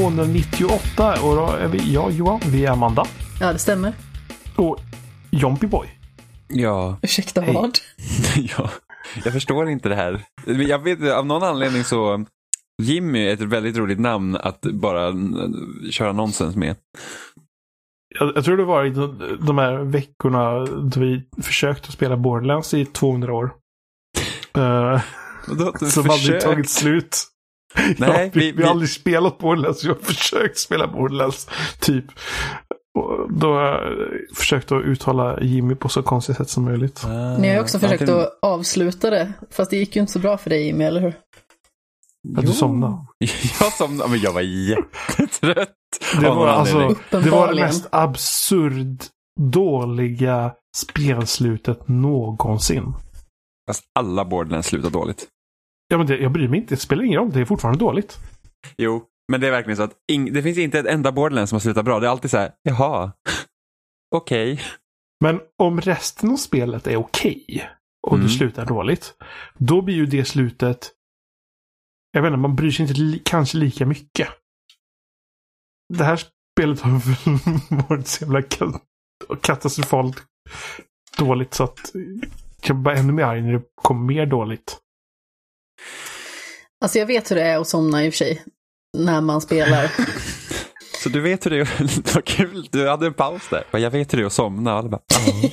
298 och då är vi jag Johan, vi är Amanda Ja, det stämmer. och Jompy Boy. Ja, Ursäkta Hej. vad? ja, jag förstår inte det här. Jag vet av någon anledning så Jimmy är ett väldigt roligt namn att bara köra nonsens med. Jag, jag tror det var i de, de här veckorna då vi försökte att spela Borderlands i 200 år. Uh, som aldrig försökt- tagit slut. Nej, ja, vi, vi- vi, har aldrig spelat Borderlands, jag har försökt spela Borderlands. Typ. Och då har jag försökt att uttala Jimmy på så konstigt sätt som möjligt. Ah, Ni har ju också försökt antingen- att avsluta det, fast det gick ju inte så bra för dig Jimmy, eller hur? Att du somnade. Jag somnade, men jag var jättetrött. Det var, alltså, det var det mest absurd dåliga spelslutet någonsin. Fast alla Borderlands slutar dåligt. Ja, men det, jag bryr mig inte. Det spelar ingen roll. Det är fortfarande dåligt. Jo, men det är verkligen så att det finns inte ett enda Borderlands som har slutat bra. Det är alltid så här, jaha, okej. Men om resten av spelet är okej och Mm. det slutar dåligt, då blir ju det slutet... Jag vet inte, man bryr sig inte li- kanske lika mycket. Det här spelet har varit så jävla ka- katastrofalt dåligt så att jag blir ännu mer arg när det kommer mer dåligt. Alltså jag vet hur det är att somna i och för sig, när man spelar. Så du vet hur det är, vad kul, du hade en paus där. Bara, Jag vet hur det är att somna. Alla, bara, "Ja."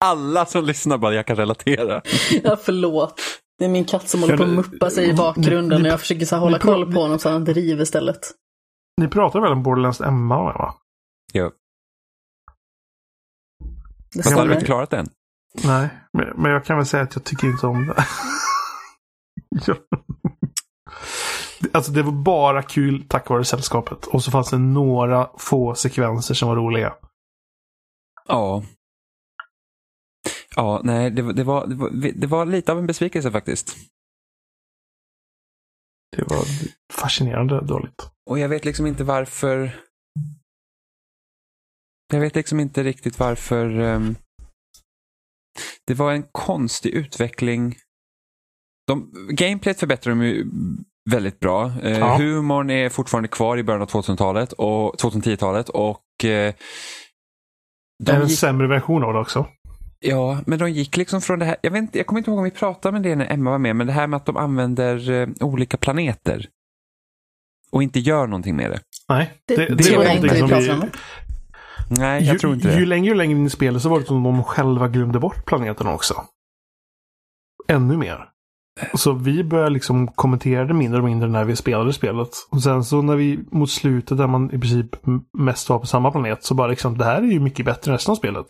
alla som lyssnar bara, jag kan relatera. ja, förlåt. Det är min katt som håller på att muppa sig i bakgrunden och jag försöker så här hålla koll på honom så han inte river istället. Ni pratar väl om Borderlands Emma, va? Jo. Det Fast hade vi inte klarat den? Nej, men, men jag kan väl säga att jag tycker inte om det. Alltså det var bara kul tack vare sällskapet. Och så fanns det några få sekvenser som var roliga. Ja. Ja, nej, det, var- det, var, det, var, det var lite av en besvikelse faktiskt. Det var fascinerande dåligt. Och jag vet liksom inte varför. Jag vet liksom inte riktigt varför. ehm, det var en konstig utveckling. De, gameplayet förbättrar de ju väldigt bra. Eh, Ja. Humorn är fortfarande kvar i början av 2000-talet och 2010-talet och eh, Det är de en gick, sämre version av det också. Ja, men de gick liksom från det här. Jag, vet inte, jag kommer inte ihåg om vi pratade med det när Emma var med, men det här med att de använder eh, olika planeter och inte gör någonting med det. Nej, Det- det, det det, var inte vi som pratar om. Nej, jag ju, tror inte det. ju längre och längre in i spelet så var det som om de själva glömde bort planeten också. Ännu mer. Så vi började liksom kommentera det mindre och mindre när vi spelade spelet. Och sen så när vi mot slutet där man i princip mest var på samma planet så bara liksom det här är ju mycket bättre än resten av spelet.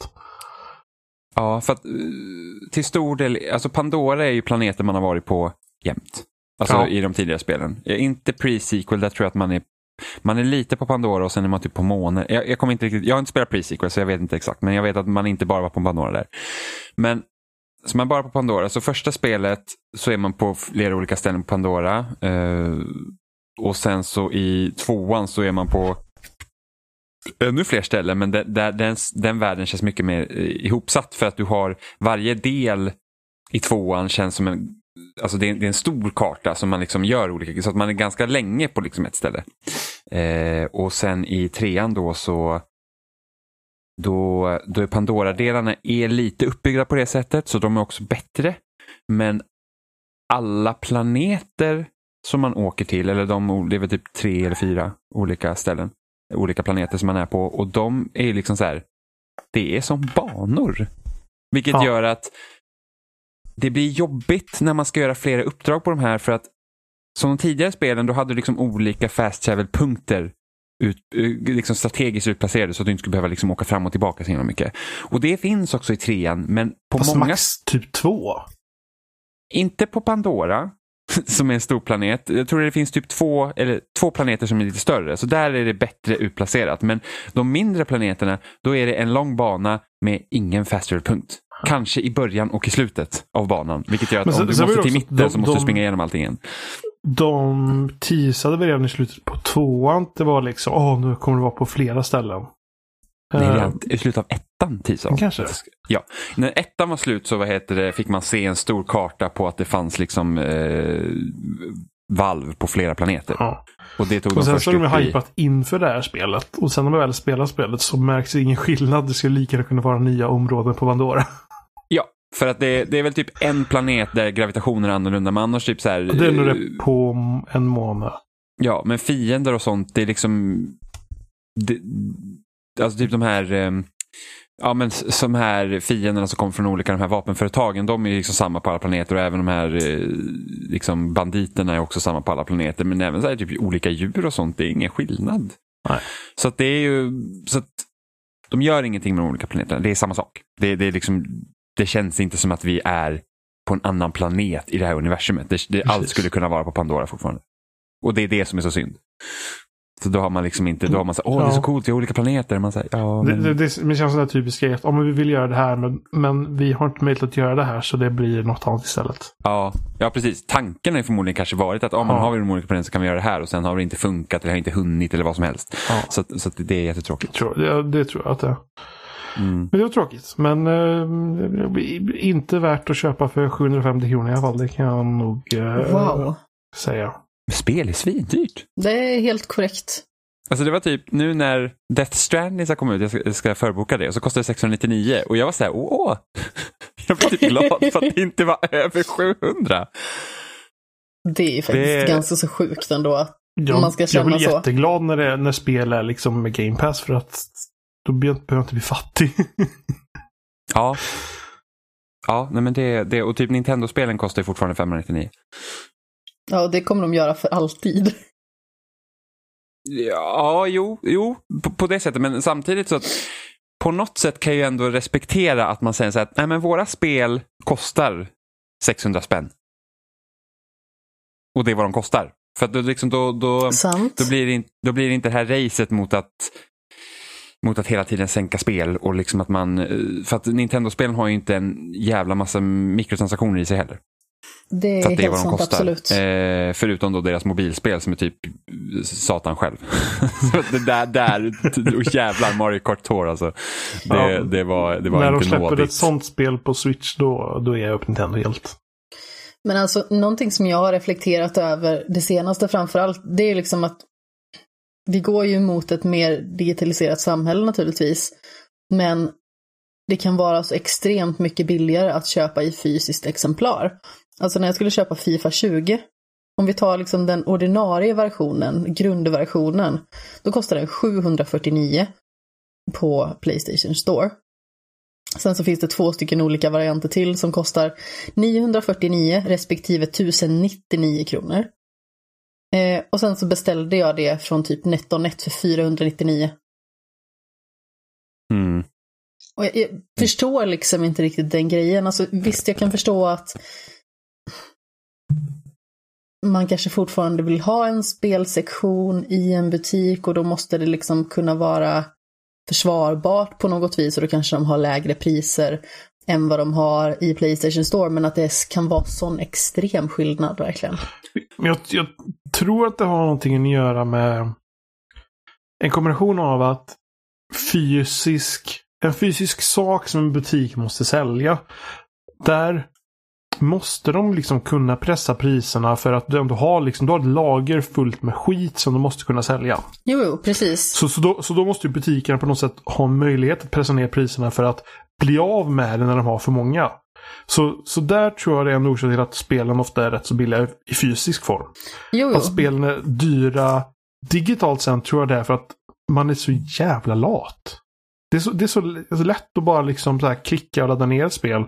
Ja, för att eh, till stor del, alltså Pandora är ju planeten man har varit på jämt. Alltså Ja. i de tidigare spelen. Inte pre-sequel, där tror jag att man är man är lite på Pandora och sen är man typ på månen. Jag, jag, kommer inte riktigt, jag har inte spelat pre-sequel så jag vet inte exakt. Men jag vet att man inte bara var på Pandora där. Men så man bara på Pandora. Så första spelet så är man på flera olika ställen på Pandora. Eh, och sen så i tvåan så är man på ännu fler ställen. Men där, där, den, den världen känns mycket mer eh, ihopsatt. För att du har varje del i tvåan känns som en Alltså det är, det är en stor karta som man liksom gör olika, så att man är ganska länge på liksom ett ställe. Eh, och sen i trean då så då, då är Pandora-delarna är lite uppbyggda på det sättet, så de är också bättre. Men alla planeter som man åker till, eller de, det är väl typ tre eller fyra olika ställen, olika planeter som man är på, och de är liksom så här, det är som banor. Vilket Ja. gör att det blir jobbigt när man ska göra flera uppdrag på de här för att som de tidigare spelen då hade du liksom olika fast travel-punkter ut, eh, liksom strategiskt utplacerade så att du inte skulle behöva liksom åka fram och tillbaka så himla mycket. Och det finns också i trean men på Fast många, max typ två. inte på Pandora som är en stor planet. Jag tror det finns typ två, eller två planeter som är lite större så där är det bättre utplacerat. Men de mindre planeterna då är det en lång bana med ingen fast travel-punkt. Kanske i början och i slutet av banan. Vilket gör att sen- om du måste till mitten de- så måste du de- springa igenom allting igen. De teasade väl redan i slutet på tvåan. Det var liksom, åh nu kommer det vara på flera ställen. Nej, Eh, redan i slutet av ettan teasade Kanske. Ja, när ettan var slut så vad heter det, fick man se en stor karta på att det fanns liksom eh, valv på flera planeter. Ja. Och det tog Och sen så har de upp i... hypat inför det här spelet. Och sen när man väl spelar spelet så märks det ingen skillnad. Det skulle lika gärna kunna vara nya områden på Pandora. För att det, det är väl typ en planet där gravitationen är annorlunda. Men annars typ så här... Det är nog det på en månad. Ja, men fiender och sånt, det är liksom... Det, alltså typ de här... eh, Ja men som här fienderna som kommer från olika de här vapenföretagen, de är liksom samma på alla planeter och även de här eh, liksom banditerna är också samma på alla planeter. Men även så här, typ olika djur och sånt, det är ingen skillnad. Nej. Så att det är ju, så att de gör ingenting med de olika planeterna, det är samma sak. Det, det, är liksom, det känns inte som att vi är på en annan planet i det här universumet. Det, det, allt skulle kunna vara på Pandora fortfarande. Och det är det som är så synd. Så då har man liksom inte, då har man så åh det är så coolt, vi har olika planeter. Man säger, ja, men, det, det, det känns som den typiska att om vi vill göra det här men, men vi har inte möjlighet att göra det här så det blir något annat istället. ja, ja, precis. Tanken har ju förmodligen kanske varit att, men Ja. har vi de olika planeterna så kan vi göra det här och sen har det inte funkat eller har inte hunnit eller vad som helst. Ja. Så, så det är jättetråkigt. Tror, det, det tror jag att det är. Mm. Men det var tråkigt. Men eh, inte värt att köpa för 750 kronor i alla fall. Det kan jag nog eh, Wow. säga. Spel är svindyrt. Det är helt korrekt. Alltså det var typ nu när Death Stranding ska komma ut, jag ska, jag ska förboka det, och så kostar det 699 och jag var så här, åh! Jag blev typ glad för att det inte var över 700. Det är faktiskt Det- ganska så sjukt ändå. att Jag, Man ska jag känna blir så. jätteglad när, det, när spel är liksom med Game Pass för att då behöver jag inte bli fattig. Ja. Ja, nej men det, det och typ Nintendo-spelen kostar ju fortfarande 599. Ja, och det kommer de göra för alltid. Ja, jo, jo på, på det sättet, men samtidigt så att på något sätt kan jag ju ändå respektera att man säger så här att nej men våra spel kostar 600 spänn. Och det är vad de kostar. För att då, liksom, då, då, då, blir det inte, då blir det inte det här racet mot att mot att hela tiden sänka spel och liksom att man, eh, för att Nintendo-spelen har ju inte en jävla massa mikrotransaktioner i sig heller. Det är att det är helt vad de sant, kostar. absolut. Eh, förutom då deras mobilspel som är typ satan själv. Så det där, där, och jävlar Mario Kart Tour alltså. Det, Ja. det var, det var när de släpper nådigt. ett sånt spel på Switch då, då är jag upp Nintendo helt. Men alltså, någonting som jag har reflekterat över det senaste framförallt, det är liksom att vi går ju mot ett mer digitaliserat samhälle naturligtvis. Men det kan vara så extremt mycket billigare att köpa i fysiskt exemplar. Alltså när jag skulle köpa Fifa 20, om vi tar liksom den ordinarie versionen, grundversionen, då kostar den 749 på Playstation Store. Sen så finns det två stycken olika varianter till som kostar 949 respektive 1099 kronor. Eh, och sen så beställde jag det från typ NetOnNet för 499. Mm. Och jag, jag förstår liksom inte riktigt den grejen. Alltså, visst, jag kan förstå att man kanske fortfarande vill ha en spelsektion i en butik och då måste det liksom kunna vara försvarbart på något vis och då kanske de har lägre priser än vad de har i Playstation Store. Men att det kan vara sån extrem skillnad verkligen. Men jag, jag tror att det har någonting att göra med en kombination av att fysisk, en fysisk sak som en butik måste sälja. Där måste de liksom kunna pressa priserna för att du ändå har, liksom, du har ett lager fullt med skit som de måste kunna sälja. Jo, jo, precis. Så, så, då, så då måste ju butikerna på något sätt ha en möjlighet att pressa ner priserna för att bli av med det när de har för många. Så, så där tror jag det är en orsak till att spelen ofta är rätt så billiga i fysisk form. Jo, jo. Att spelen är dyra digitalt sen tror jag det är för att man är så jävla lat. Det är så, det är så lätt att bara liksom så här klicka och ladda ner ett spel.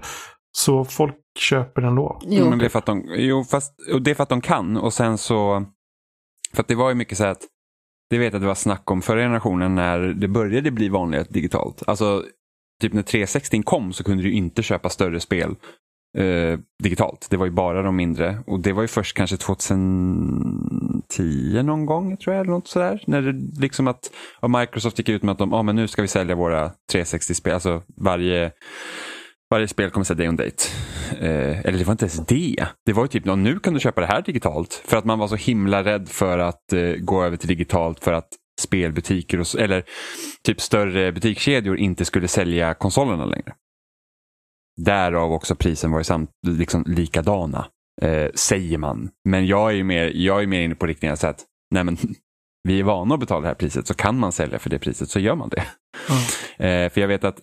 Så folk köper det ändå. Jo. Men det är för att de, jo, fast, och det är för att de kan och sen så, för att det var ju mycket så här att, det vet jag att det var snack om förra generationen när det började bli vanligt digitalt. Alltså, typ när 360 kom så kunde du inte köpa större spel eh, digitalt. Det var ju bara de mindre och det var ju först kanske 2010 någon gång tror jag eller något sådär. När det liksom att Microsoft gick ut med att de, ah, men nu ska vi sälja våra 360-spel, alltså varje varje spel kommer säga day on date. Eh, eller det var inte ens det. Det var ju typ, nu kan du köpa det här digitalt. För att man var så himla rädd för att eh, gå över till digitalt för att spelbutiker och, eller typ större butikskedjor inte skulle sälja konsolerna längre. Därav också prisen var ju samt, liksom likadana. Eh, säger man. Men jag är mer, jag är mer inne på riktningen så att nej men, vi är vana att betala det här priset så kan man sälja för det priset så gör man det. Eh, för jag vet att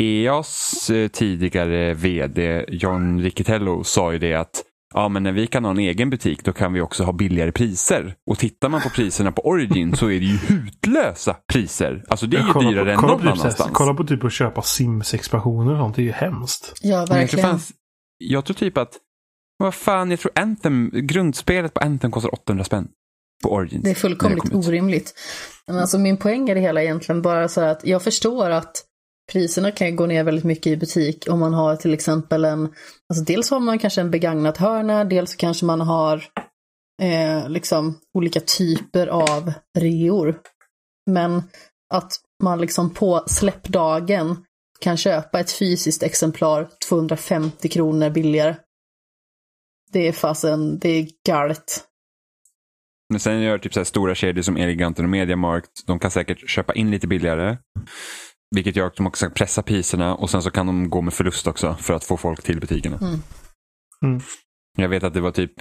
EAs eh, tidigare vd John Riccitello sa ju det att ja, men när vi kan ha en egen butik då kan vi också ha billigare priser. Och tittar man på priserna på Origin så är det ju hutlösa priser. Alltså det är ju dyrare på, än kolla någon på typ, så här- annanstans. kolla på typ att köpa Sims-expansioner och sånt. Det är ju hemskt. Ja, Men jag, tror verkligen. fan, jag tror typ att, vad fan, jag tror Anthem, grundspelet på Anthem kostar 800 spänn. På Origins. Det är fullkomligt orimligt. Men alltså min poäng är det hela egentligen bara så här att jag förstår att priserna kan gå ner väldigt mycket i butik om man har till exempel en, alltså dels har man kanske en begagnat hörna, dels kanske man har eh, liksom olika typer av reor. Men att man liksom på släppdagen kan köpa ett fysiskt exemplar 250 kronor billigare. Det är fasen, det är galet. Men sen gör typ så här stora kedjor som Eleganten och Mediamarkt, de kan säkert köpa in lite billigare. Vilket gör att de också kan pressa priserna och sen så kan de gå med förlust också för att få folk till butikerna. Mm. Mm. Jag vet att det var typ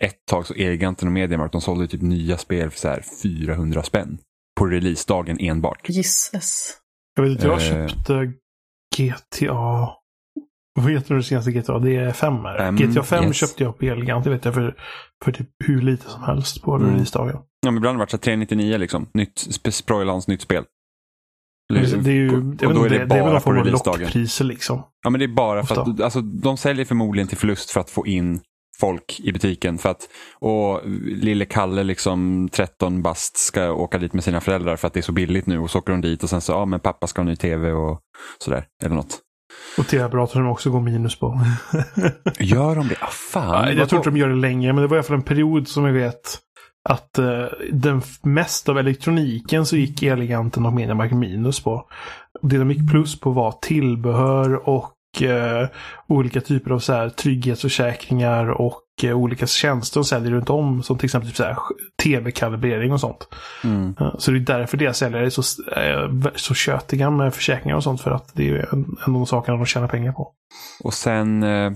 ett tag så Eleganten och Mediamarkt, de sålde typ nya spel för så här 400 spänn. På releasedagen enbart. Gisses. Jag vet inte, jag Eh. köpte GTA. Vad heter det senaste GTA? Det är 5 är det. Fem, GTA 5 yes. köpte jag på Elgigant. Det vet jag för, för typ hur lite som helst på Mm. releasedagen. Ja, men ibland har det varit så här 399 liksom. Nytt, sp- Sproilans nytt spel. Det är ju, och jag vet då inte, är det det, det är väl på releasedagen. liksom. Ja, men det är bara för att alltså, de säljer förmodligen till förlust för att få in folk i butiken. För att, och lille Kalle, liksom 13 bast, ska åka dit med sina föräldrar för att det är så billigt nu. Och så åker de dit och sen så, ja men pappa ska ha ny tv och sådär. Eller något. Och tv-apparater som också går minus på. Gör de det? Ah, fan. Nej, jag tror inte de gör det länge, men det var i alla fall en period som jag vet att eh, den mesta av elektroniken så gick Eleganten och Mediamarkt minus på. Det de gick plus på var tillbehör och eh, olika typer av så här, trygghetsförsäkringar och eh, olika tjänster de säljer runt om. Som till exempel typ så tv-kalibrering och sånt. Mm. Eh, Så det är därför deras säljare är så, eh, så tjötiga med försäkringar och sånt. För att det är en, en av de sakerna de tjänar pengar på. Och sen, eh,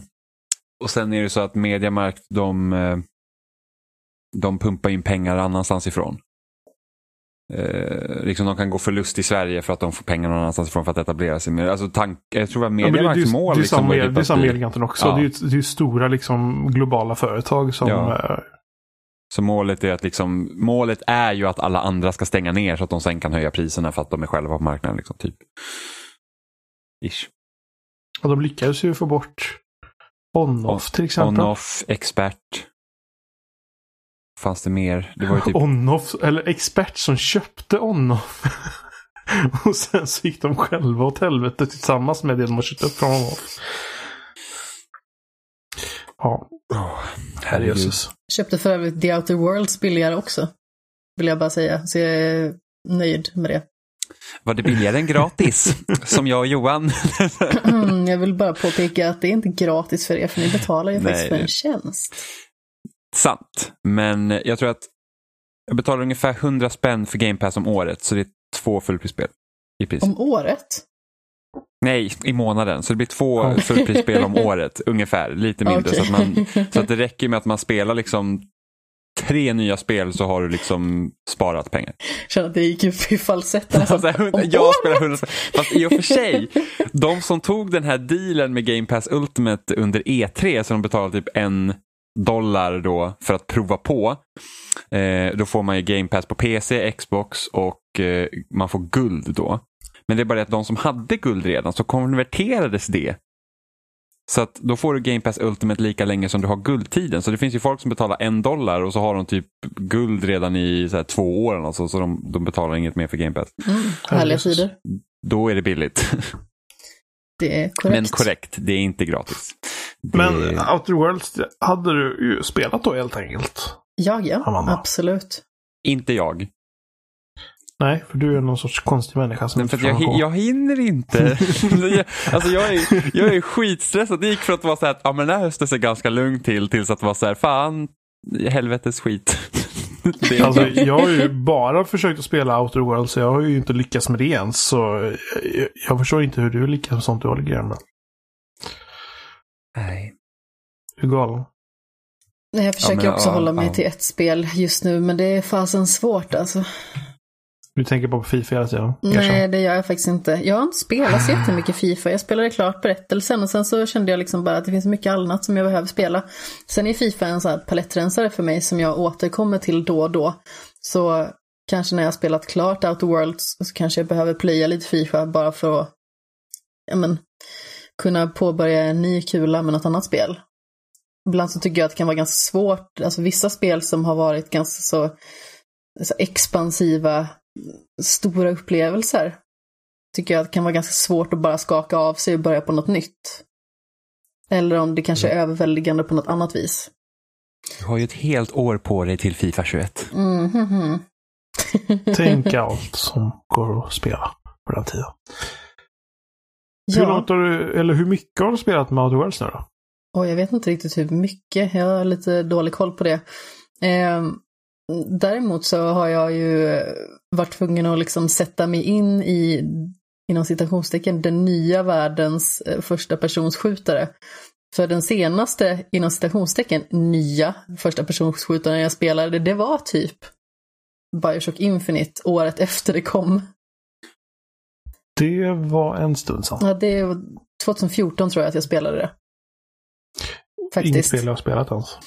och sen är det så att Mediamarkt, de, de pumpar in pengar annanstans ifrån. Eh, liksom de kan gå förlust i Sverige för att de får pengar någon annanstans ifrån för att etablera sig. Alltså tank, jag tror att men är- mål det är liksom samma, ju med- är med Eleganten också. Ja. Det är det är stora liksom, globala företag som... Ja. eh, Så målet är att liksom, målet är ju att alla andra ska stänga ner så att de sen kan höja priserna för att de är själva på marknaden. Liksom, typ. Ish. Och de lyckades ju få bort On-Off till exempel. On-off, expert. Fanns det mer? Det var ju typ... On-Off, eller expert som köpte On-Off. och sen så gick de själva åt helvete tillsammans med det de har köpt upp från On-Off. Ja, Oh, herrejösses. Köpte för övrigt The Outer Worlds billigare också. Vill jag bara säga. Så jag är nöjd med det. Var det billigare än gratis? Som jag och Johan. Mm, jag vill bara påpeka att det är inte gratis för er, för ni betalar ju Nej, faktiskt för det- en tjänst. Sant. Men jag tror att jag betalar ungefär 100 spänn för Game Pass om året. Så det är två fullprisspel. I pris. Om året? Nej, i månaden. Så det blir två Ja. fullprisspel om året. Ungefär. Lite mindre. Okej. Så, att man, så att det räcker med att man spelar liksom tre nya spel så har du liksom sparat pengar. Känner att det gick upp i falsetten. Så här, hund- Om jag spelar 100 spel. Fast i och för sig, de som tog den här dealen med Game Pass Ultimate under E3, så de betalade typ en dollar då för att prova på. Eh, då får man ju Game Pass på PC, Xbox och eh, man får guld då. Men det är bara det att de som hade guld redan så konverterades det. Så att då får du Game Pass Ultimate lika länge som du har guldtiden. Så det finns ju folk som betalar en dollar och så har de typ guld redan i så här, två år. Alltså, så de, de betalar inget mer för Game Pass. Mm, härliga sidor. Då är det billigt. Det är korrekt. Men korrekt, det är inte gratis. Det... Men Outer Worlds hade du ju spelat då helt enkelt. Ja, ja. Amanda. Absolut. Inte jag. Nej, för du är någon sorts konstig människa som inte för jag, jag hinner inte. Jag- alltså jag är, jag är skitstressad. Det gick från att vara så här att ja, men den här hösten ser ganska lugn till tills att vara så här, fan, helvetes skit. Alltså, jag har ju bara försökt att spela Outer Worlds, så jag har ju inte lyckats med det ens. Så jag, jag förstår inte hur du lyckas med sånt du håller grann med. Nej. Du är galen. Jag försöker men, också ja, hålla mig ja. till ett spel just nu, men det är fasen svårt alltså. Du tänker på Fifa hela tiden? Nej, det gör jag faktiskt inte. Jag har inte spelat så jättemycket Fifa. Jag spelade klart berättelsen och sen så kände jag liksom bara att det finns mycket annat som jag behöver spela. Sen är Fifa en sån här palettrensare för mig som jag återkommer till då och då. Så kanske när jag har spelat klart Outer Worlds så kanske jag behöver plöja lite Fifa bara för att ja, men, kunna påbörja en ny kula med något annat spel. Ibland så tycker jag att det kan vara ganska svårt, alltså vissa spel som har varit ganska så, så expansiva, stora upplevelser tycker jag att det kan vara ganska svårt att bara skaka av sig och börja på något nytt. Eller om det kanske är överväldigande på något annat vis. Du har ju ett helt år på dig till Fifa 21. Mm, hmm, hmm. Tänk allt som går att spela på den tiden. Hur Ja, långt har du, eller hur mycket har du spelat med Outer Worlds nu då? och jag vet inte riktigt hur mycket, jag har lite dålig koll på det. Eh, däremot så har jag ju varit tvungen att liksom sätta mig in i, inom citationstecken, den nya världens eh, första personsskjutare. För den senaste, inom citationstecken, nya första personsskjutaren jag spelade, det var typ Bioshock Infinite året efter det kom. Det var en stund sedan. Ja, det var 2014 tror jag att jag spelade det. Inget Faktiskt. spel jag har spelat ens.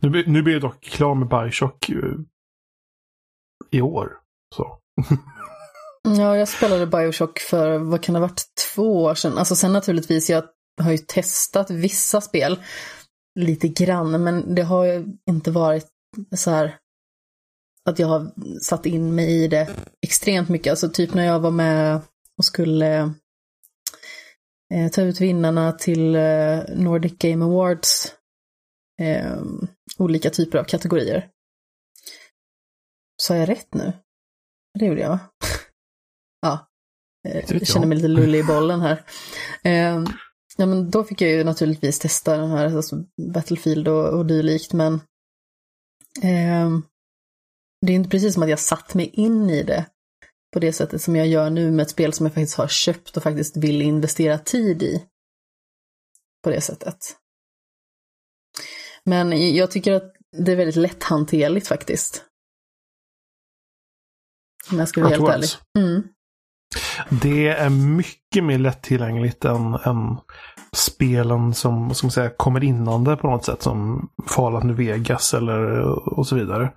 Nu, blir- nu blir jag dock klar med Bioshock eh, i år. Så. Ja, jag spelade Bioshock för, vad kan det ha varit, två år sedan. Alltså sen naturligtvis, jag har ju testat vissa spel lite grann, men det har ju inte varit så här att jag har satt in mig i det extremt mycket. Alltså typ när jag var med och skulle eh, ta ut vinnarna till eh, Nordic Game Awards. Eh, olika typer av kategorier. Sa jag rätt nu? Det gjorde jag va? ja. Jag känner mig lite lullig i bollen här. Ja, men då fick jag ju naturligtvis testa den här alltså Battlefield och, och dylikt, men eh, det är inte precis som att jag satt mig in i det på det sättet som jag gör nu med ett spel som jag faktiskt har köpt och faktiskt vill investera tid i. På det sättet. Men jag tycker att det är väldigt lätthanterligt faktiskt. Om jag ska vara helt ärlig. Mm. Det är mycket mer lättillgängligt än, än spelen som, man säga, kommer innan det på något sätt. Som Fallout New Vegas eller och så vidare.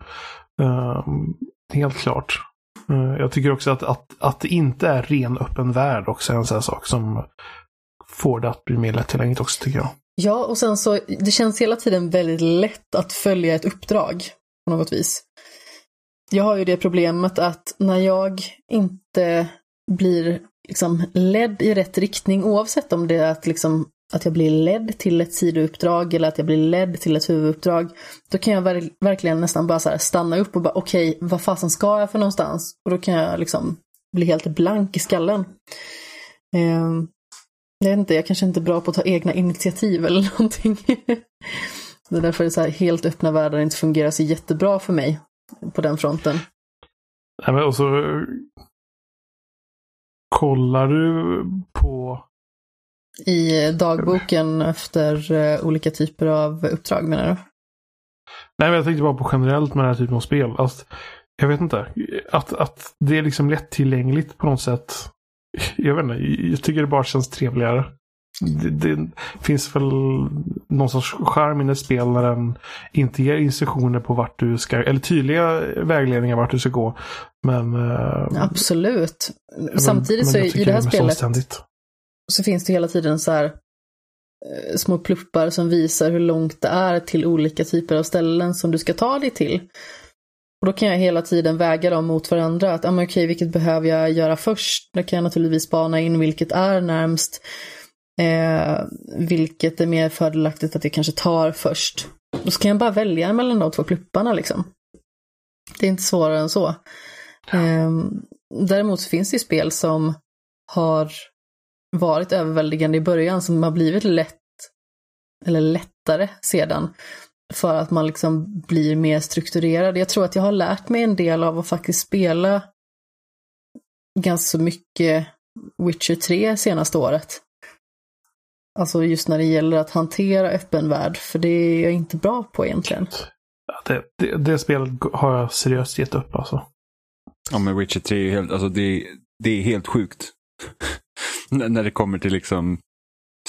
Ehm, helt klart. Eh, jag tycker också att, att, att det inte är ren öppen värld också är en sån här sak som får det att bli mer lättillgängligt också tycker jag. Ja, och sen så, det känns hela tiden väldigt lätt att följa ett uppdrag på något vis. Jag har ju det problemet att när jag inte blir liksom ledd i rätt riktning, oavsett om det är att, liksom, att jag blir ledd till ett sidouppdrag eller att jag blir ledd till ett huvuduppdrag, då kan jag ver- verkligen nästan bara så här stanna upp och bara okej, vad fasen ska jag för någonstans? Och då kan jag liksom bli helt blank i skallen. Eh, jag vet inte, jag kanske inte är bra på att ta egna initiativ eller någonting. Det är därför det är så här helt öppna världar inte fungerar så jättebra för mig på den fronten. Nej, men och så eh, kollar du på i dagboken efter eh, olika typer av uppdrag menar du? Nej, men jag tänkte bara på generellt med den här typen av spel. Alltså, jag vet inte. Att, att det är liksom lättillgängligt på något sätt. Jag vet inte. Jag tycker det bara känns trevligare. Det, det finns väl någon sorts charm i ett spel när den inte ger instruktioner på vart du ska, eller tydliga vägledningar vart du ska gå. Men... eh, Absolut. men- Samtidigt men så i det här spelet. Så finns det hela tiden så här eh, små pluppar som visar hur långt det är till olika typer av ställen som du ska ta dig till. Och då kan jag hela tiden väga dem mot varandra. Att, ah, men okej, vilket behöver jag göra först? Då kan jag naturligtvis spana in vilket är närmst. Eh, vilket är mer fördelaktigt att jag kanske tar först. Och så kan jag bara välja mellan de två plupparna liksom. Det är inte svårare än så. Eh, däremot så finns det ju spel som har varit överväldigande i början som har blivit lätt eller lättare sedan för att man liksom blir mer strukturerad. Jag tror att jag har lärt mig en del av att faktiskt spela ganska mycket Witcher 3 senaste året. Alltså just när det gäller att hantera öppen värld, för det är jag inte bra på egentligen. Det, det, det spelet har jag seriöst gett upp alltså. Ja, men Witcher 3 är helt, alltså det, det är helt sjukt. När det kommer till liksom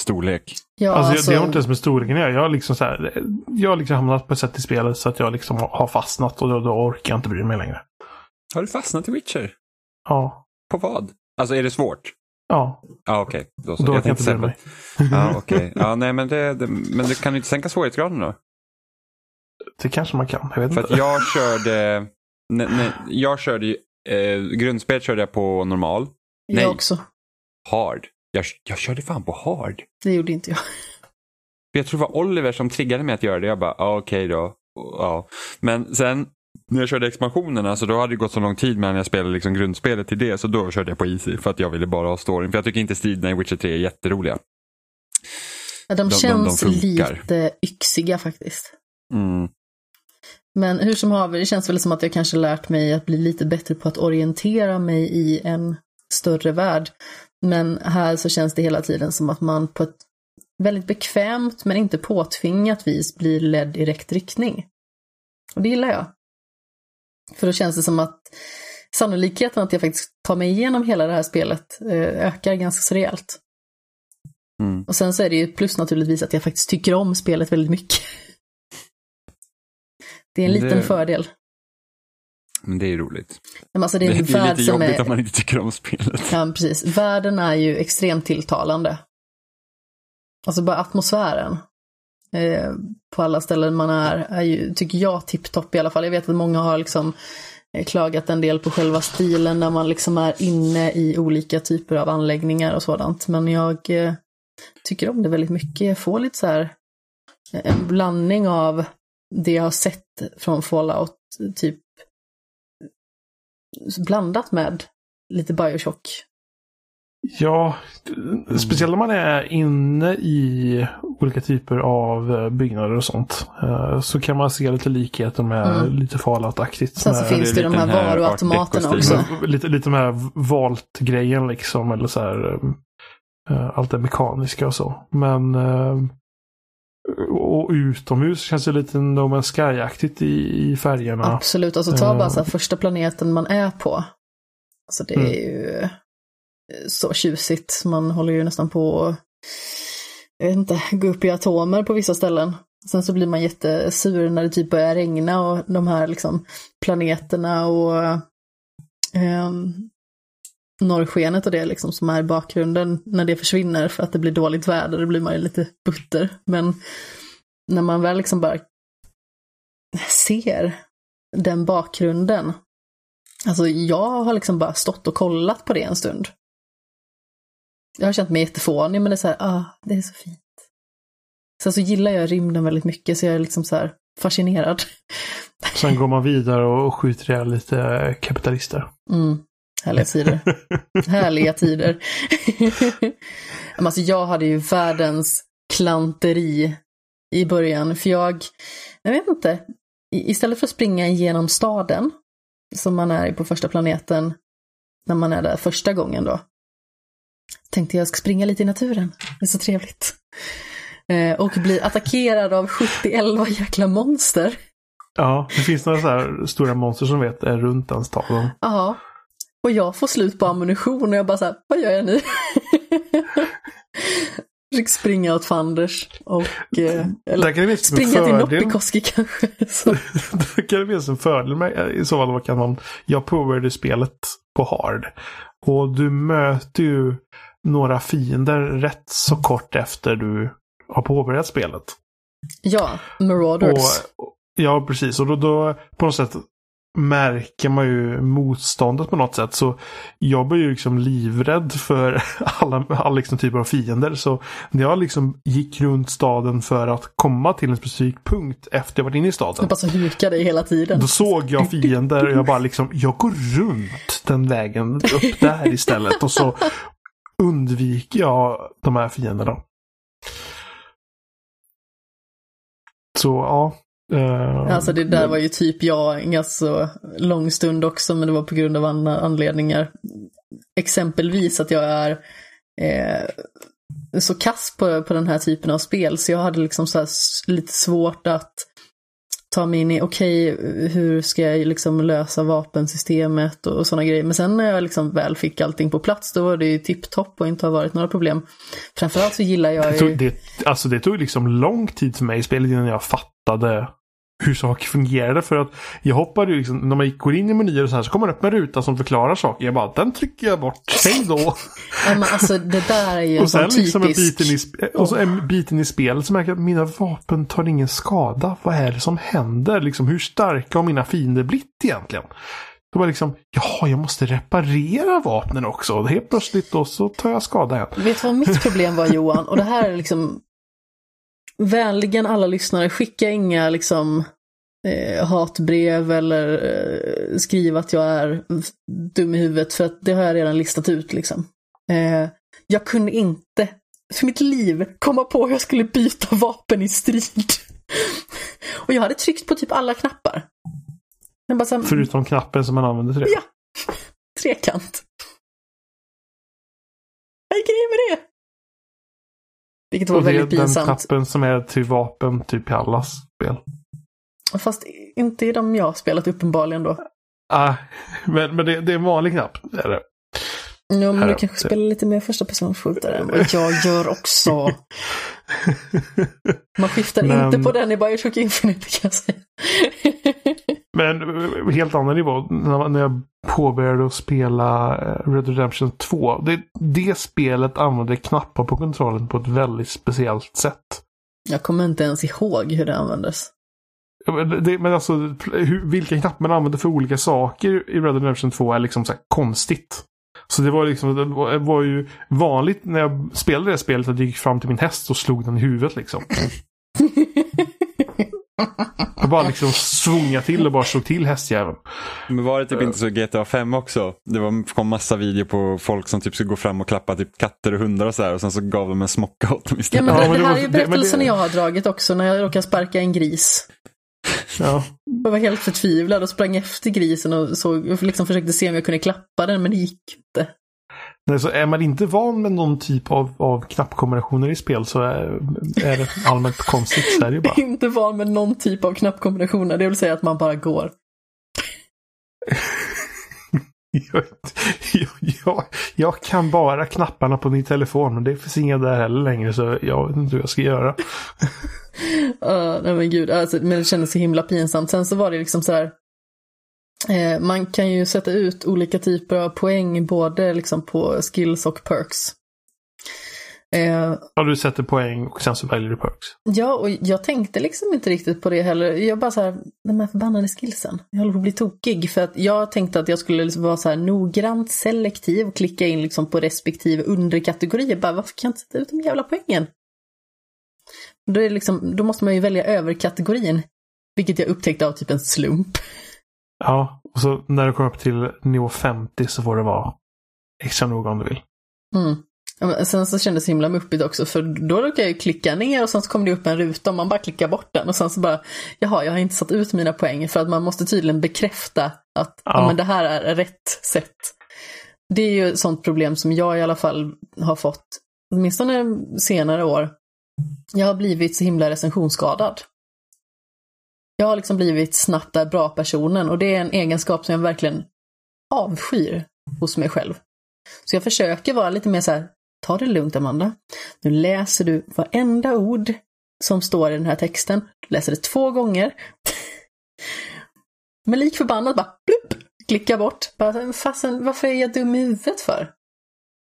storlek. Ja, Alltså, alltså, Det har inte ens med storleken att göra. Jag har liksom så här, jag har liksom hamnat på ett sätt i spelet så att jag liksom har fastnat och då, då orkar jag inte bry mig längre. Har du fastnat i Witcher? Ja. På vad? Alltså är det svårt? Ja, Ja, okej. Då, så. då jag orkar jag inte bry mig. Ja, okej. Ja, nej, men, det, det, men du kan ju inte sänka svårighetsgraden då? Det kanske man kan. Jag vet För inte. att jag körde, ne, ne, jag körde ju, eh, grundspel körde jag på normal. nej. jag också. Hard. Jag, jag körde fan på hard. Det gjorde inte jag. Jag tror det var Oliver som triggade mig att göra det. Jag bara, ah, okej då. Ja. Men sen när jag körde expansionerna så då hade det gått så lång tid mellan jag spelade liksom grundspelet till det. Så då körde jag på easy för att jag ville bara ha storyn. För jag tycker inte striderna i Witcher 3 är jätteroliga. Ja, De, de- känns de funkar. lite yxiga faktiskt. Mm. Men hur som haver, det känns väl som att jag kanske lärt mig att bli lite bättre på att orientera mig i en större värld. Men här så känns det hela tiden som att man på ett väldigt bekvämt men inte påtvingat vis blir ledd i rätt riktning. Och det gillar jag. För då känns det som att sannolikheten att jag faktiskt tar mig igenom hela det här spelet eh, ökar ganska så rejält. Mm. Och sen så är det ju plus naturligtvis att jag faktiskt tycker om spelet väldigt mycket. Det är en liten Det- fördel. Men det är roligt. Men alltså det är en det är lite jobbigt är... om man inte tycker om spelet. Ja, precis. Världen är ju extremt tilltalande. Alltså bara atmosfären. Eh, på alla ställen man är, är ju, tycker jag, tipptopp i alla fall. Jag vet att många har liksom eh, klagat en del på själva stilen när man liksom är inne i olika typer av anläggningar och sådant. Men jag eh, tycker om det väldigt mycket. Jag får lite så här eh, en blandning av det jag har sett från Fallout, typ blandat med lite Bioshock. Ja, speciellt om man är inne i olika typer av eh, byggnader och sånt. eh, Så kan man se lite likheter med Mm. lite Fallout-aktigt. Sen så finns det det de här här varuautomaterna också. Lite, lite de här valt-grejen liksom. Eller så här. eh, Allt det mekaniska och så. Men och utomhus känns det lite No Man's Sky-aktigt i, i färgerna. Absolut, alltså ta bara Eh. så här första planeten man är på. Alltså det är Mm. ju eh, så tjusigt. Man håller ju nästan på att, jag vet inte, gå upp i atomer på vissa ställen. Sen så blir man jättesur när det typ börjar regna och de här liksom planeterna och ehm, norrskenet och det liksom som är i bakgrunden, när det försvinner för att det blir dåligt väder, då blir man ju lite butter. Men när man väl liksom bara ser den bakgrunden. Alltså jag har liksom bara stått och kollat på det en stund. Jag har känt mig jättefånig men det är så här, ah, det är så fint. Sen så gillar jag rymden väldigt mycket så jag är liksom så här fascinerad. Sen går man vidare och skjuter ihjäl lite kapitalister. Mm. Härliga tider. Härliga tider. Alltså jag hade ju världens klanteri i början. För jag, jag vet inte, istället för att springa igenom staden, som man är på första planeten, när man är där första gången då, tänkte jag ska springa lite i naturen. Det är så trevligt. Eh, och bli attackerad av 70-11 jäkla monster. Ja, det finns några så här stora monster som vet är runt den staden. Ja. Och jag får slut på ammunition och jag bara så här, vad gör jag nu? Fick springa åt fanders och... Eh, eller springa till. Noppikoski kanske. Så. Där kan det finnas en fördel med i så fall vad kan man... Jag provade spelet på hard. Och du möter ju några fiender rätt så kort efter du har påbörjat spelet. Ja, Marauders. Och, ja, precis. Och då, då på något sätt märker man ju motståndet på något sätt. Så jag blir ju liksom livrädd för alla, alla liksom typer av fiender. Så när jag liksom gick runt staden för att komma till en specifik punkt efter jag varit inne i staden. Jag bara så hukar dig hela tiden. Då såg jag fiender och jag bara liksom, jag går runt den vägen upp där istället. Och så undviker jag de här fienderna. Så ja. Eh, Alltså det där var ju typ jag en ganska lång stund också, men det var på grund av andra anledningar. Exempelvis att jag är eh, så kass på, på den här typen av spel så jag hade liksom så lite svårt att ta mig in i, okej, okay, hur ska jag liksom lösa vapensystemet och, och sådana grejer. Men sen när jag liksom väl fick allting på plats, då var det ju tipptopp och inte har varit några problem. Framförallt så gillar jag ju... Det tog, det, alltså det tog liksom lång tid för mig i spelet innan jag fattade hur saker fungerade. För att jag hoppade ju liksom, när man går in i menyer och så här så kommer man upp en ruta som förklarar saker. Jag bara, den trycker jag bort. Hej då! ja, men alltså det där är ju och sen sån liksom typisk... En biten i, och så en biten i spelet så märker jag att mina vapen tar ingen skada. Vad är det som händer? Liksom, hur starka har mina fiender blivit egentligen? Då var liksom, jaha, jag måste reparera vapnen också. Helt plötsligt då så tar jag skada igen. Vet du vad mitt problem var Johan? Och det här är liksom vänligen alla lyssnare, skicka inga liksom eh, hatbrev eller eh, skriv att jag är dum i huvudet för att det har jag redan listat ut liksom. Eh, jag kunde inte för mitt liv komma på hur jag skulle byta vapen i strid. Och jag hade tryckt på typ alla knappar. Här, Förutom knappen som man använder till det? Ja! Trekant. Vad gick det med det? Vilket var och det väldigt pinsamt. den knappen som är till vapen typ i alla spel. Fast inte i de jag har spelat uppenbarligen då. Ah, men men det, det är en vanlig knapp. Det är det. Ja, men du kanske spelar lite mer första personskjutare än vad jag gör också. Man skiftar men... inte på den i Bioshock Infinite kan jag säga. Men eh, helt annan nivå. När jag påbörjade att spela eh, Red Redemption 2. Det, det spelet använde knappar på kontrollen på ett väldigt speciellt sätt. Jag kommer inte ens ihåg hur det användes. Det, men alltså, hur, vilka knappar man använder för olika saker i Red Redemption 2 är liksom så konstigt. Så det var liksom, det var, det var, ju vanligt när jag spelade det spelet att jag gick fram till min häst och slog den i huvudet liksom. Jag bara liksom svunga till och bara slog till hästjäveln. Men var det typ inte så GTA 5 också? Det var, kom massa videor på folk som typ skulle gå fram och klappa typ katter och hundar och så här och sen så gav de en smocka åt dem istället. Ja, men det, det här är ju berättelsen det, jag har dragit också när jag råkade sparka en gris. Ja. Jag var helt förtvivlad och sprang efter grisen och såg, liksom försökte se om jag kunde klappa den, men det gick inte. Nej, så är man inte van med någon typ av, av knappkombinationer i spel så är, är det allmänt konstigt. Så är det bara. inte van med någon typ av knappkombinationer, det vill säga att man bara går. jag, jag, jag, kan bara knapparna på min telefon och det finns inga där heller längre så jag vet inte hur jag ska göra. uh, nej men gud, alltså, men det kändes så himla pinsamt. Sen så var det liksom sådär, eh, man kan ju sätta ut olika typer av poäng både liksom på skills och perks. Eh, ja, du sätter poäng och sen så väljer du perks. Ja, och jag tänkte liksom inte riktigt på det heller. Jag bara så här, de här förbannade skillsen. Jag håller på att bli tokig. För att jag tänkte att jag skulle liksom vara så här noggrant selektiv och klicka in liksom på respektive underkategori. Bara, varför kan jag inte sätta ut de jävla poängen? Då, är liksom, då måste man ju välja överkategorin. Vilket jag upptäckte av typ en slump. Ja, och så när du kommer upp till nivå 50 så får det vara extra noga om du vill. Mm. Sen så kändes det himla muppigt också för då råkade jag ju klicka ner och sen så kom det upp en ruta och man bara klickar bort den och sen så bara Jaha, jag har inte satt ut mina poäng för att man måste tydligen bekräfta att ja. ja men det här är rätt sätt. Det är ju ett sånt problem som jag i alla fall har fått, åtminstone senare år. Jag har blivit så himla recensionsskadad. Jag har liksom blivit snabbt där bra-personen och det är en egenskap som jag verkligen avskyr hos mig själv. Så jag försöker vara lite mer så här, ta det lugnt Amanda. Nu läser du varenda ord som står i den här texten. Du läser det två gånger. Men lik förbannat bara plupp, klicka bort. Bara, fasen, varför är jag dum i huvudet för?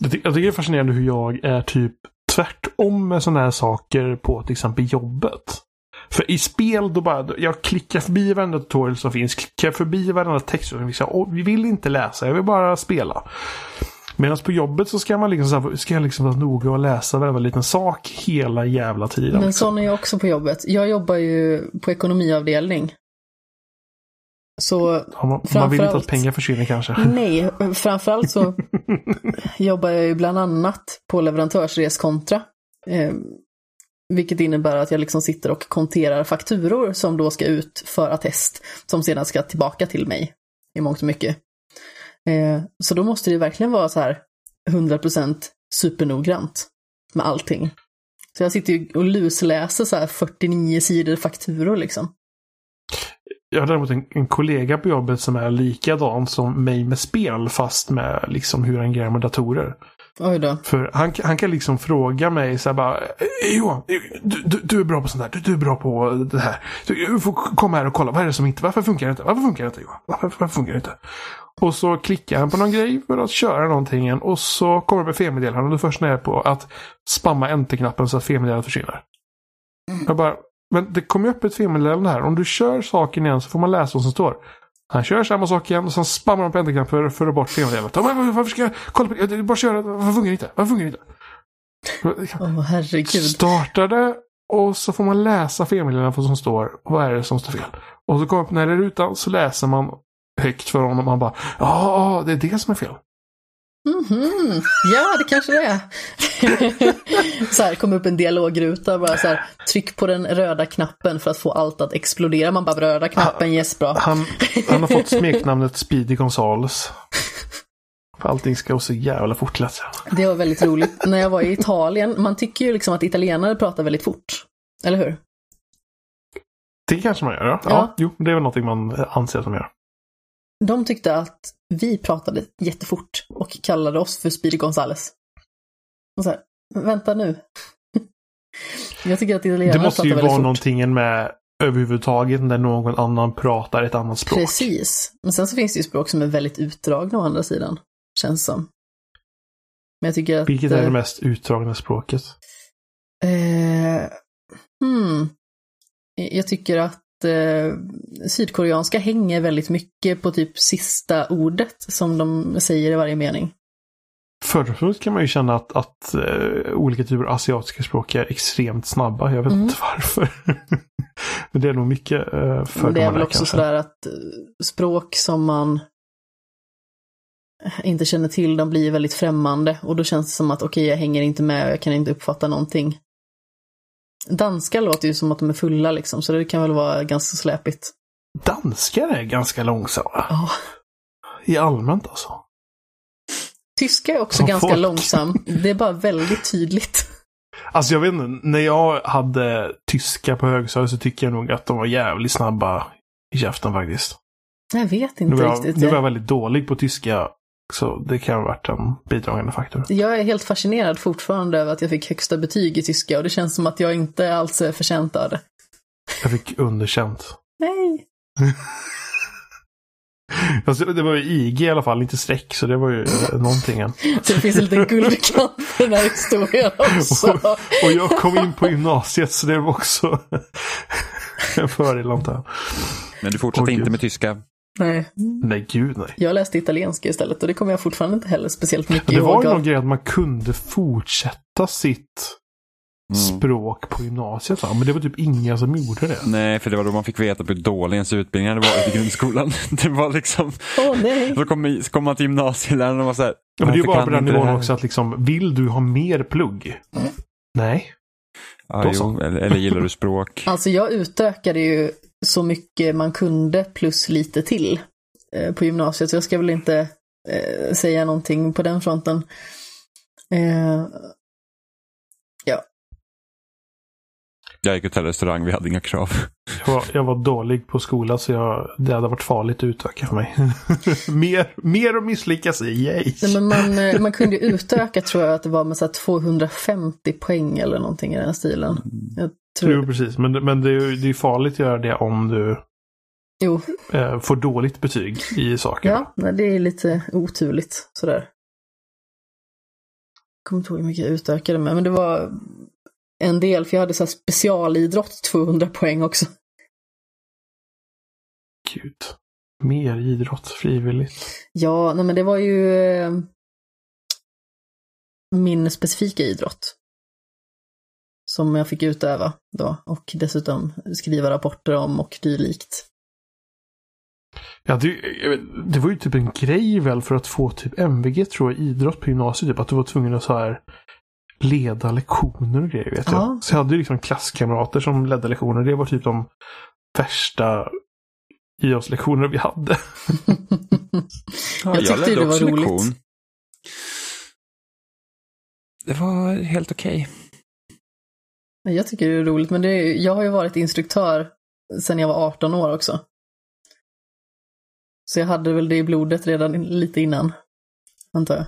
Jag, jag tycker det är fascinerande hur jag är typ tvärtom med sådana här saker på till exempel jobbet. För i spel då bara, jag klickar förbi varenda tutorial som finns, klickar förbi varenda text som finns. Jag vill inte läsa, jag vill bara spela. Medan på jobbet så ska man liksom, ska jag liksom vara noga och läsa varenda liten sak hela jävla tiden. Men liksom. sån är jag också på jobbet. Jag jobbar ju på ekonomiavdelning. Så ja, man, man vill inte att pengar försvinner kanske? Nej, framförallt så jobbar jag ju bland annat på leverantörsreskontra. Vilket innebär att jag liksom sitter och konterar fakturor som då ska ut för attest, som sedan ska tillbaka till mig i mångt och mycket. Eh, så då måste det verkligen vara så här 100% supernoggrant. med allting. Så jag sitter ju och lusläser så här 49 sidor fakturor liksom. Jag har däremot en, en kollega på jobbet som är likadan som mig med spel fast med liksom hur han grejer med datorer. Oj då. För han, han kan liksom fråga mig så här bara "Eh, Johan, eh, du, du, du är bra på sånt här. Du, du är bra på det här. Du, får komma här och kolla. Vad är det som inte, varför funkar det inte? Varför funkar det inte Johan? Varför, varför funkar det inte? Och så klickar han på någon grej för att köra någonting och så kommer det med felmeddelande och då först när jag är på att spamma enter-knappen så att felmeddelandet försvinner. Jag bara, men det kommer upp ett felmeddelande här. Om du kör saken igen så får man läsa vad som står. Han kör samma sak igen och sen spammar han på enterknappen för, för att bort. Ja, men Varför ska jag kolla på det? Jag- Bara köra. Varför funkar det inte? Varför funkar det inte? Åh herregud. Startade och så får man läsa felmeddelandet vad som står. Vad är det som står fel? Och så kommer upp när det är rutan så läser man högt för honom. Man bara ja, det är det som är fel. Mhm, ja det kanske det är. så här, kom upp en dialogruta, bara så här, tryck på den röda knappen för att få allt att explodera. Man bara, röda knappen, yes bra. Han, han har fått smeknamnet Speedy Gonzales. För allting ska gå så jävla fort lät det. Det var väldigt roligt. När jag var i Italien, man tycker ju liksom att italienare pratar väldigt fort. Eller hur? Det kanske man gör. Ja. Ja. ja. Jo, det är väl någonting man anser att de gör. De tyckte att vi pratade jättefort och kallade oss för Speedy Gonzales. Och så här, vänta nu. jag tycker att italienare Det måste pratar ju väldigt vara fort. någonting med överhuvudtaget när någon annan pratar ett annat språk. Precis. Men sen så finns det ju språk som är väldigt utdragna å andra sidan. Känns som. Men jag tycker att... Vilket är eh, det mest utdragna språket? Eh, hmm. Jag tycker att eh, sydkoreanska hänger väldigt mycket på typ sista ordet som de säger i varje mening. Fördomsfullt kan man ju känna att, att eh, olika typer av asiatiska språk är extremt snabba. Jag vet Mm. inte varför. Men det är nog mycket Men fördomar det är väl också kanske. sådär att eh, språk som man inte känner till, de blir väldigt främmande och då känns det som att okej, jag hänger inte med och jag kan inte uppfatta någonting. Danska låter ju som att de är fulla liksom, så det kan väl vara ganska släpigt. Danskar är ganska långsamma. Ja. I allmänt alltså. Tyska är också Som ganska folk. långsam. Det är bara väldigt tydligt. Alltså jag vet inte, när jag hade tyska på högstadiet så tycker jag nog att de var jävligt snabba i käften faktiskt. Jag vet Nu inte var, jag, riktigt. nu var jag väldigt dålig på tyska. Så det kan ha varit en bidragande faktor. Jag är helt fascinerad fortfarande över att jag fick högsta betyg i tyska och det känns som att jag inte alls är förtjänt av det. Jag fick underkänt. Nej. Alltså, det var ju IG i alla fall, inte streck. Så det var ju eh, någonting. än. Så det finns en liten guldkant för den här historien också. Och jag kom in på gymnasiet så det var också en fördel antar jag. Men du fortsatte Åh, inte med tyska. Nej. Nej, gud nej. Jag läste italienska istället och det kommer jag fortfarande inte heller speciellt mycket Men det var ihåg ju någon grej att man kunde fortsätta sitt Mm. språk på gymnasiet. Va? Men det var typ inga som gjorde det. Nej, för det var då man fick veta hur dålig ens utbildning hade varit i grundskolan. Det var liksom, Åh nej. så kom, så kom man till gymnasieläraren och var så här. Ja, men det är ju "Varför bara på den nivån här?" också att liksom, vill du ha mer plugg? Nej. Ja, Då jo, eller, eller gillar du språk? Alltså jag utökade ju så mycket man kunde plus lite till eh, på gymnasiet så jag ska väl inte eh, säga någonting på den fronten. Eh, Jag gick till restaurang, vi hade inga krav. Jag var, jag var dålig på skola så jag, det hade varit farligt att utöka för mig. mer, mer att misslyckas i, yay! nej, men man, man kunde utöka tror jag att det var med så här 250 poäng eller någonting i den stilen. Jag Jo, tror, precis. Men, men det är ju farligt att göra det om du jo, eh, får dåligt betyg i saker. ja, det är lite oturligt sådär. Kommer inte ihåg hur mycket jag utökade med, men det var en del, för jag hade så här specialidrott 200 poäng också. Gud. Mer idrott frivilligt. Ja, nej men det var ju eh, min specifika idrott. Som jag fick utöva då och dessutom skriva rapporter om och dylikt. Ja, det, jag det var ju typ en grej väl för att få typ MVG tror jag, idrott på gymnasiet. Typ, att du var tvungen att så här leda lektioner och grejer vet Ja. jag. Så jag hade ju liksom klasskamrater som ledde lektioner. Det var typ de värsta idrottslektioner vi hade. Ja, Jag tyckte ledde det var roligt. lektion. det var helt okej. Jag tycker det är roligt, men det är, jag har ju varit instruktör sedan jag var 18 år också. Så jag hade väl det i blodet redan lite innan, antar jag.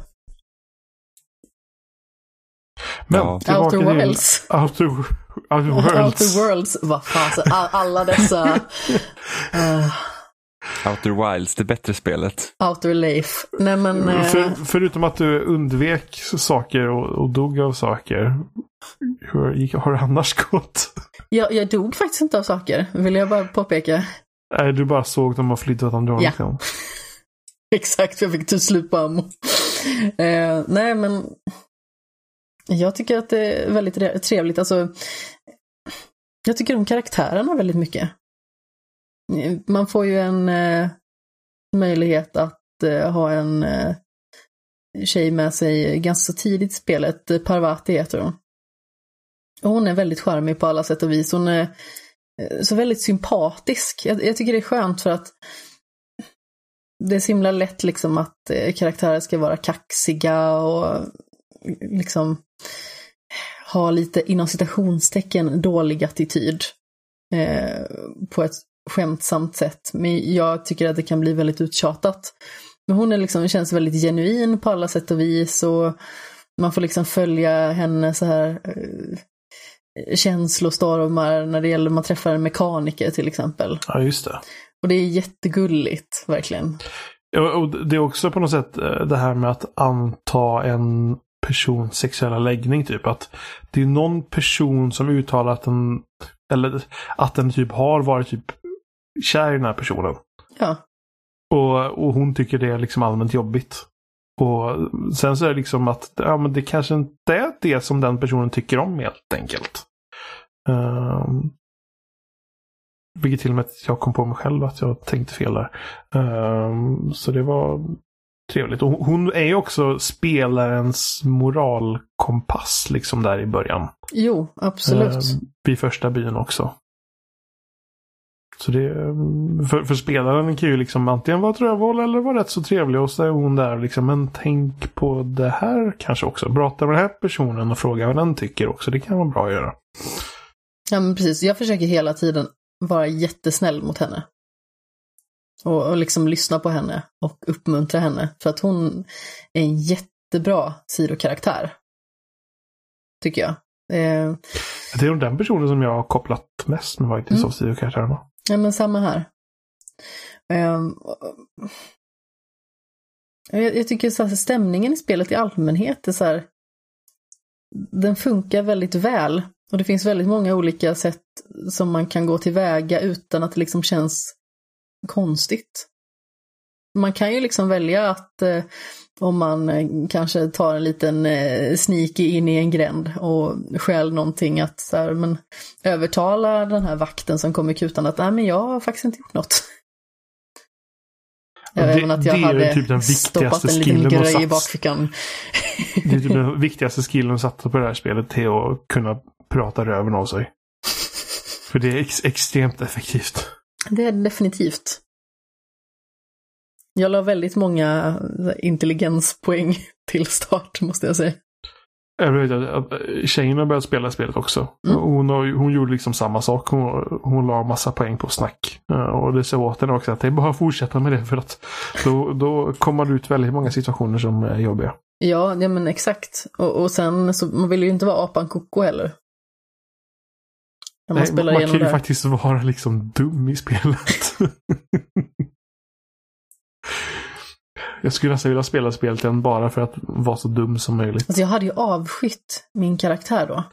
Men Ja. Outer Worlds. Outer, Outer Worlds. Outer Worlds, vad fasen, all, alla dessa eh, Outer Wilds, det bättre spelet. Outer Leif. Nej men, eh, För, förutom att du undvek saker och, och dog av saker. Hur gick, har det annars gått? jag, jag dog faktiskt inte av saker, vill jag bara påpeka. Nej, du bara såg dem och flydde åt Ja. liksom. Exakt, för jag fick ta slut på ammo. Eh, nej, men jag tycker att det är väldigt re- trevligt. Alltså, jag tycker om karaktärerna väldigt mycket. Man får ju en eh, möjlighet att eh, ha en eh, tjej med sig ganska tidigt i spelet. Parvati heter hon. Och hon är väldigt charmig på alla sätt och vis. Hon är eh, så väldigt sympatisk. Jag, jag tycker det är skönt för att det är så himla lätt liksom att eh, karaktärer ska vara kaxiga och liksom ha lite inom citationstecken dålig attityd. Eh, på ett skämtsamt sätt. Men jag tycker att det kan bli väldigt uttjatat. Men hon är liksom, känns väldigt genuin på alla sätt och vis och man får liksom följa henne så här eh, känslostormar när det gäller man träffar en mekaniker till exempel. Ja, just det. Och det är jättegulligt, verkligen. Ja, och det är också på något sätt eh, det här med att anta en persons sexuella läggning. Typ att det är någon person som uttalar att den, eller att den typ har varit typ kär i den här personen. Ja, Och, och hon tycker det är liksom allmänt jobbigt. Och sen så är det liksom att ja, men det kanske inte är det som den personen tycker om helt enkelt. Um, vilket till och med att jag kom på mig själv att jag tänkte fel där. Ehm, så det var trevligt. Och hon är ju också spelarens moralkompass liksom där i början. jo, absolut. Ehm, vid första byn också. Så det, för, för spelaren kan ju liksom antingen vara ett rövhål eller vara rätt så trevlig och så är hon där liksom, men tänk på det här kanske också. Prata med den här personen och fråga vad den tycker också. Det kan vara bra att göra. Ja, men precis. Jag försöker hela tiden vara jättesnäll mot henne. Och, och liksom lyssna på henne och uppmuntra henne. För att hon är en jättebra sidokaraktär. Tycker jag. Eh, Det är nog den personen som jag har kopplat mest med faktiskt Mm. av sido-karaktärerna ja, men samma här. Ehm, jag, jag tycker så här, stämningen i spelet i allmänhet är så här. Den funkar väldigt väl. Och det finns väldigt många olika sätt som man kan gå tillväga utan att det liksom känns konstigt. Man kan ju liksom välja att eh, om man eh, kanske tar en liten eh, sneaky in i en gränd och stjäl någonting att så här, men, övertala den här vakten som kommer kutan att nej men jag har faktiskt inte gjort något. Ja, det- Även att jag hade typ den stoppat viktigaste en liten grej i bakfickan. Det är typ den viktigaste skillen att satsa på det här spelet till att kunna prata röven av sig. För det är ex extremt effektivt. Det är det definitivt. Jag la väldigt många intelligenspoäng till start, måste jag säga. Jag vet att att tjejen har börjat spela spelet också. Mm. Hon, har, hon gjorde liksom samma sak. Hon, hon la massa poäng på snack. Eh, Och det sa åt henne också att det är bara att fortsätta med det för att då, då kommer det ut väldigt många situationer som är jobbiga. Ja, ja men exakt. Och, och sen så, man vill ju inte vara apan koko heller. När man Nej, spelar man igenom kan ju det. här. faktiskt vara liksom dum i spelet. Jag skulle nästan vilja spela spelet igen bara för att vara så dum som möjligt. Alltså jag hade ju avskytt min karaktär då.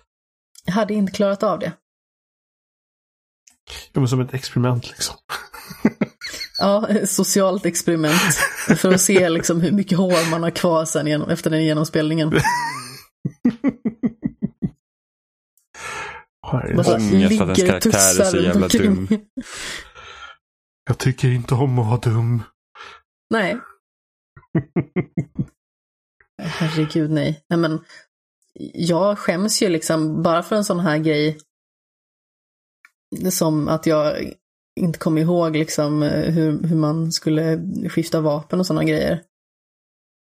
Jag hade inte klarat av det. Ja, men som ett experiment liksom. Ja, socialt experiment. För att se liksom hur mycket hår man har kvar sen genom, efter den genomspelningen. Ångest att ens karaktär är så jävla dum. Jag tycker inte om att vara dum. Nej. Herregud, nej. Nej men, jag skäms ju liksom bara för en sån här grej. Som att jag inte kom ihåg liksom eh, hur, hur man skulle skifta vapen och sådana grejer.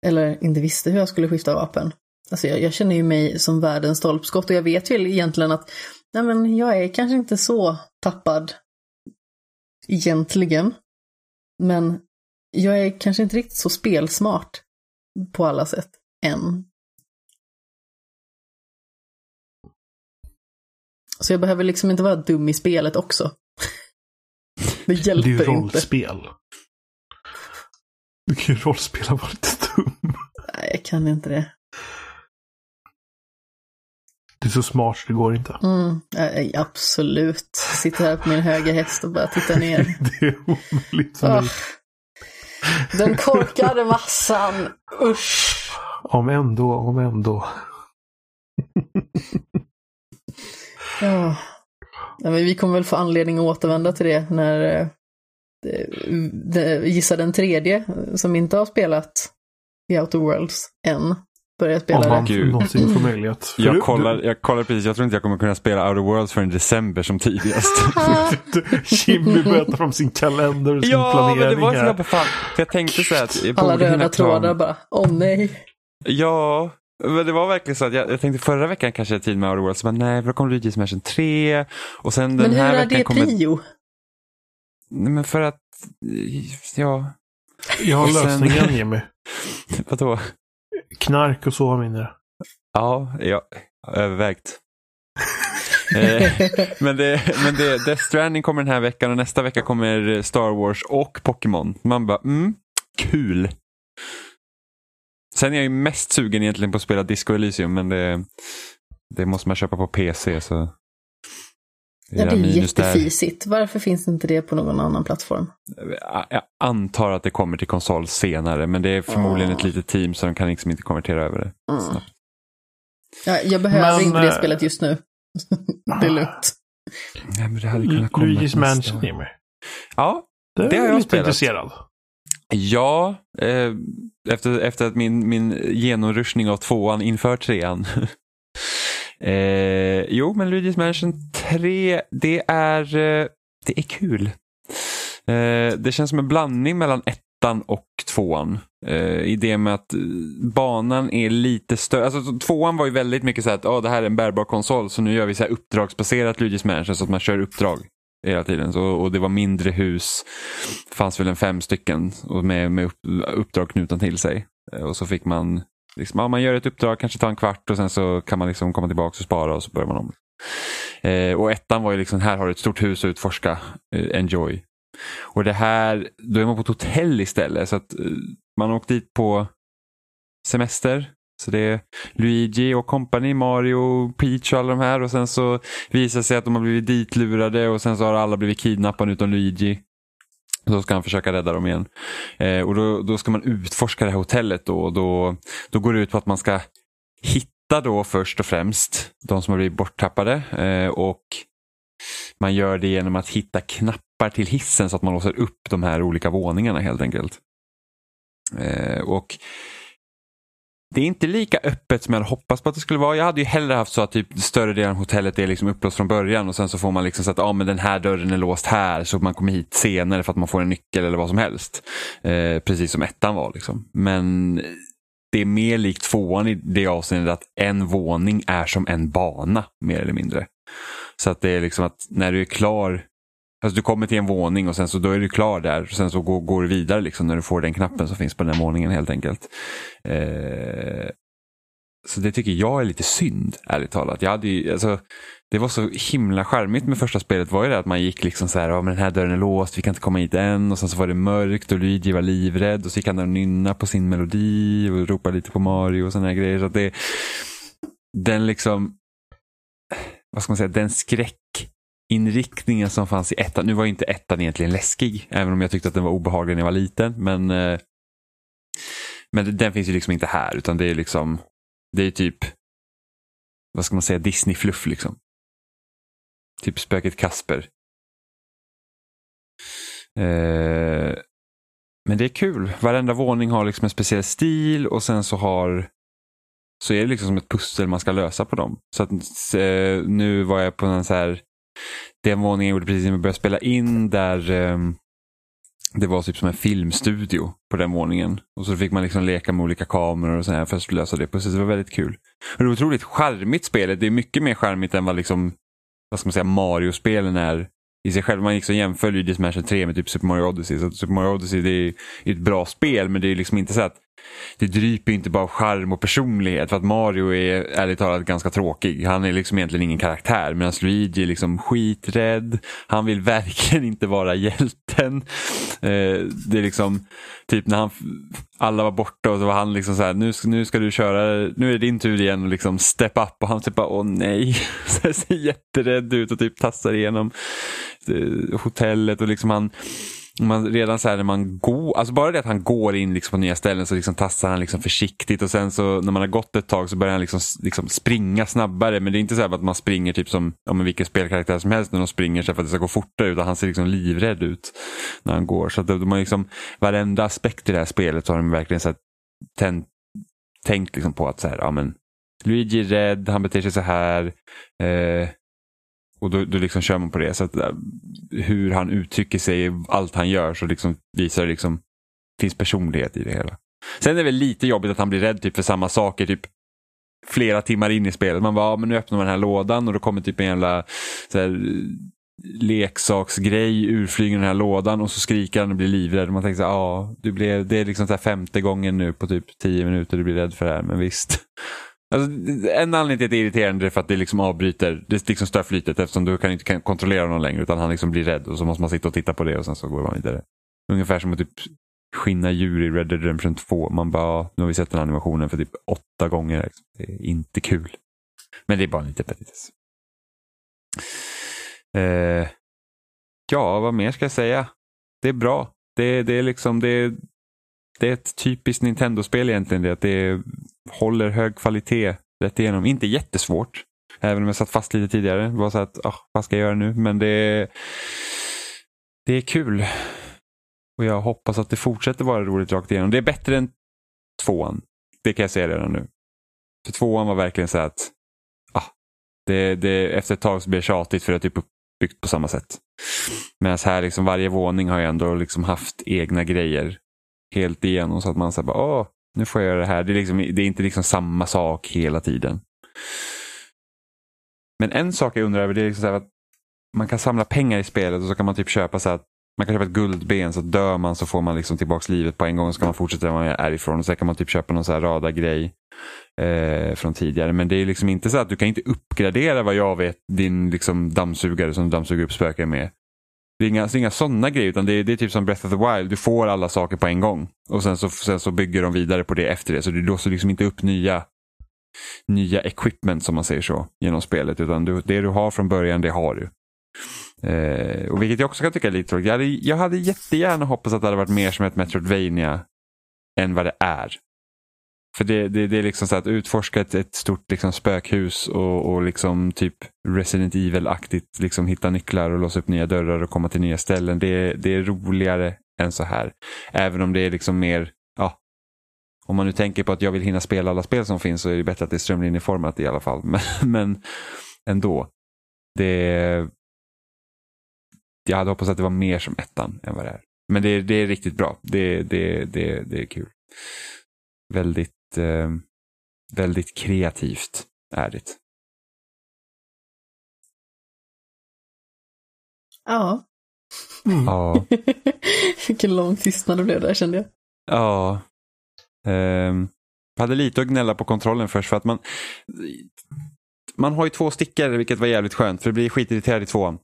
Eller inte visste hur jag skulle skifta vapen. Alltså jag, jag känner ju mig som världens stolpskott och jag vet ju egentligen att nej men jag är kanske inte så tappad egentligen. Men jag är kanske inte riktigt så spelsmart på alla sätt än. Så jag behöver liksom inte vara dum i spelet också. Det hjälper Det är ju inte. rollspel. Du kan ju rollspela och vara lite dum. Nej, jag kan inte det. Du är så smart så det går inte. Mm, absolut. Sitter här på min höga häst och bara tittar ner. Det är omöjligt för mig. Den korkade massan. Usch. Om ändå, om ändå. Ja. ja men vi kommer väl få anledning att återvända till det när eh, gissa den tredje som inte har spelat i Outer Worlds än börjar spela Om det. Gud. någonsin får möjlighet. För Jag du- kollar, jag kollar precis, jag tror inte jag kommer kunna spela Outer Worlds förrän december som tidigast. Jimmy börjar ta fram sin kalender och sin ja, planering men det var så här. jävla fan. För jag tänkte så här att jag Alla röda trådar bara, åh nej. Ja, men det var verkligen så att jag, jag tänkte förra veckan kanske jag tid med Outer Worlds, men nej, för då kom Luigi's Mansion 3 och sen den Men hur här är veckan det kommer... prio? Nej, men för att, ja, Jag har sen- lösningen Jimmy. vadå? Knark och sova mindre. Ja, jag övervägt. eh, men det, men det, Death Stranding kommer den här veckan och nästa vecka kommer Star Wars och Pokémon. Man bara, mm, kul. Sen är jag ju mest sugen egentligen på att spela Disco Elysium, men det, det måste man köpa på PC. Så Ja, det är där. jättefisigt. Varför finns inte det på någon annan plattform? Jag antar att det kommer till konsol senare, men det är förmodligen Ah. ett litet team så de kan liksom inte konvertera över det. Mm. snabbt. Ja, jag behöver Men, inte det eh, spelet just nu. det är lugnt. Nej, men det hade kunnat komma Luigi's Mansion. Jimmy. Ja, Det, Det är har jag jag lite spelat. intresserad. Ja, eh, efter, efter att min, min genomrushning av tvåan inför trean. eh, jo, men Luigi's Mansion 3, det är, eh, det är kul. Eh, det känns som en blandning mellan ettan och tvåan. Eh, I det med att eh, banan är lite större. Alltså, tvåan var ju väldigt mycket så här att oh, det här är en bärbar konsol så nu gör vi så här uppdragsbaserat Luigi's Mansion så att man kör uppdrag hela tiden. Så, och det var mindre hus. Det fanns väl en fem stycken och med, med upp, uppdrag knutna till sig. Eh, Och så fick man, liksom, ja, man gör ett uppdrag, kanske tar en kvart och sen så kan man liksom komma tillbaka och spara och så börjar man om. Eh, och ettan var ju liksom, här har du ett stort hus att utforska, eh, enjoy. Och det här, då är man på ett hotell istället. Så att eh, man åkt dit på semester. Så det är Luigi och company, Mario, Peach och alla de här. Och sen så visar det sig att de har blivit ditlurade och sen så har alla blivit kidnappade utom Luigi. Då ska han försöka rädda dem igen. Eh, och då, då ska man utforska det här hotellet då. Och då, då går det ut på att man ska hitta då först och främst de som har blivit borttappade. Eh, och man gör det genom att hitta knappar till hissen så att man låser upp de här olika våningarna helt enkelt. Eh, och det är inte lika öppet som jag hade hoppats på att det skulle vara. Jag hade ju hellre haft så att typ större delen av hotellet är liksom upplåst från början och sen så får man liksom så att ah, men den här dörren är låst här så man kommer hit senare för att man får en nyckel eller vad som helst. Eh, precis som ettan var liksom. Men det är mer likt tvåan i det avseendet att en våning är som en bana mer eller mindre. Så att det är liksom att när du är klar Alltså du kommer till en våning och sen så då är du klar där. Och sen så går, går du vidare liksom när du får den knappen som finns på den här våningen helt enkelt. Eh, så det tycker jag är lite synd, ärligt talat. Jag hade ju, alltså, det var så himla charmigt med första spelet var ju det att man gick liksom så här, ja men den här dörren är låst, vi kan inte komma hit än. Och sen så var det mörkt och Luigi var livrädd och så gick han där och nynna på sin melodi och ropade lite på Mario och sådana grejer. Så att det, den liksom, vad ska man säga, den inriktningen som fanns i ettan. Nu var ju inte ettan egentligen läskig, även om jag tyckte att den var obehaglig när jag var liten. Men, eh, men den finns ju liksom inte här, utan det är liksom, det är typ, vad ska man säga, Disney-fluff liksom. Typ spöket Kasper. Eh, men det är kul. Varenda våning har liksom en speciell stil och sen så har så är det liksom som ett pussel man ska lösa på dem. Så att eh, nu var jag på en så här den våningen jag gjorde precis när vi började spela in där eh, det var typ som en filmstudio på den våningen. Och så fick man liksom leka med olika kameror och så här för att lösa det. Precis, det var väldigt kul. Och det var otroligt charmigt spelet. Det är mycket mer charmigt än vad liksom, vad ska man säga, Mario-spelen är i sig själv. Man liksom jämför ju Smash 3 med typ Super Mario Odyssey. Så Super Mario Odyssey det är ett bra spel men det är liksom inte så att det dryper inte bara av charm och personlighet. För att Mario är ärligt talat ganska tråkig. Han är liksom egentligen ingen karaktär. Medan Luigi är liksom skiträdd. Han vill verkligen inte vara hjälten. Eh, det är liksom typ när han, alla var borta och så var han liksom så här, nu, nu ska du köra, nu är det din tur igen och liksom step up och han typ bara, åh nej. Så ser jätterädd ut och typ tassar igenom eh, hotellet och liksom han man, redan så här när man går, alltså bara det att han går in liksom på nya ställen så liksom tassar han liksom försiktigt och sen så när man har gått ett tag så börjar han liksom, liksom springa snabbare. Men det är inte så att man springer typ som ja, vilken spelkaraktär som helst när de springer så för att det ska gå fortare utan han ser liksom livrädd ut när han går. Så att de har liksom, varenda aspekt i det här spelet så har de verkligen så här, tänt, tänkt liksom på att så här, ja, men, Luigi är rädd, han beter sig så här. Eh, och då, då liksom kör man på det. Så att, eh, hur han uttrycker sig, allt han gör, så liksom visar det liksom finns personlighet i det hela. Sen är det väl lite jobbigt att han blir rädd typ för samma saker typ flera timmar in i spelet. Man bara, ja, men nu öppnar man den här lådan och då kommer typ en jävla så här, leksaksgrej urflyger den här lådan och så skriker han och blir livrädd. Man tänker så här, ja, du blev, det är liksom så femte gången nu på typ tio minuter du blir rädd för det här, men visst. Alltså, en anledning till att det är irriterande är för att det liksom avbryter, det liksom stör flytet eftersom du kan inte kontrollera honom längre utan han liksom blir rädd och så måste man sitta och titta på det och sen så går man vidare. Ungefär som att typ skinna djur i Red Dead Redemption 2. Man bara, nu har vi sett den animationen för typ åtta gånger. Liksom. Det är inte kul. Men det är bara lite petitess. Eh, ja, vad mer ska jag säga? Det är bra. Det, det är liksom, det, det är ett typiskt Nintendo-spel egentligen. Det, att det håller hög kvalitet rätt igenom. Inte jättesvårt. Även om jag satt fast lite tidigare. Det var så att, oh, vad ska jag göra nu? Men det, det är kul. Och jag hoppas att det fortsätter vara roligt rakt igenom. Det är bättre än tvåan. Det kan jag säga redan nu. För tvåan var verkligen så att ah, det, det, efter ett tag så blir det tjatigt för det är typ uppbyggt på samma sätt. Medan här, liksom, varje våning har ju ändå liksom haft egna grejer helt igenom så att man säger åh, nu får jag göra det här. Det är, liksom, det är inte liksom samma sak hela tiden. Men en sak jag undrar över det är liksom att man kan samla pengar i spelet och så kan man typ köpa så att man kan köpa ett guldben så dör man så får man liksom tillbaka livet på en gång och så kan man fortsätta där man är ifrån. Och sen kan man typ köpa någon så här radargrej eh, från tidigare. Men det är liksom inte så att du kan inte uppgradera vad jag vet din liksom dammsugare som du dammsuger upp spöken med. Det är inga, inga sådana grejer utan det är, det är typ som Breath of the Wild. Du får alla saker på en gång. Och sen så, sen så bygger de vidare på det efter det. Så du låser liksom inte upp nya, nya equipment som man säger så genom spelet. Utan du, det du har från början, det har du. Eh, och vilket jag också kan tycka är lite tråkigt. Jag hade, jag hade jättegärna hoppats att det hade varit mer som ett Metroidvania än vad det är. För det, det, det är liksom så att utforska ett, ett stort liksom spökhus och, och liksom typ Resident Evil-aktigt liksom hitta nycklar och låsa upp nya dörrar och komma till nya ställen. Det, det är roligare än så här. Även om det är liksom mer, ja, om man nu tänker på att jag vill hinna spela alla spel som finns så är det bättre att det är strömlinjeformat i alla fall. Men, men ändå. Det, jag hade hoppats att det var mer som ettan än vad det är. Men det, det är riktigt bra. Det, det, det, det är kul. Väldigt eh, väldigt kreativt är det. Ja. Mm. Ja. Vilken lång tystnad det blev där kände jag. Ja. Um, jag hade lite att gnälla på kontrollen först för att man man har ju två stickor vilket var jävligt skönt för det blir skitirriterad i tvåan.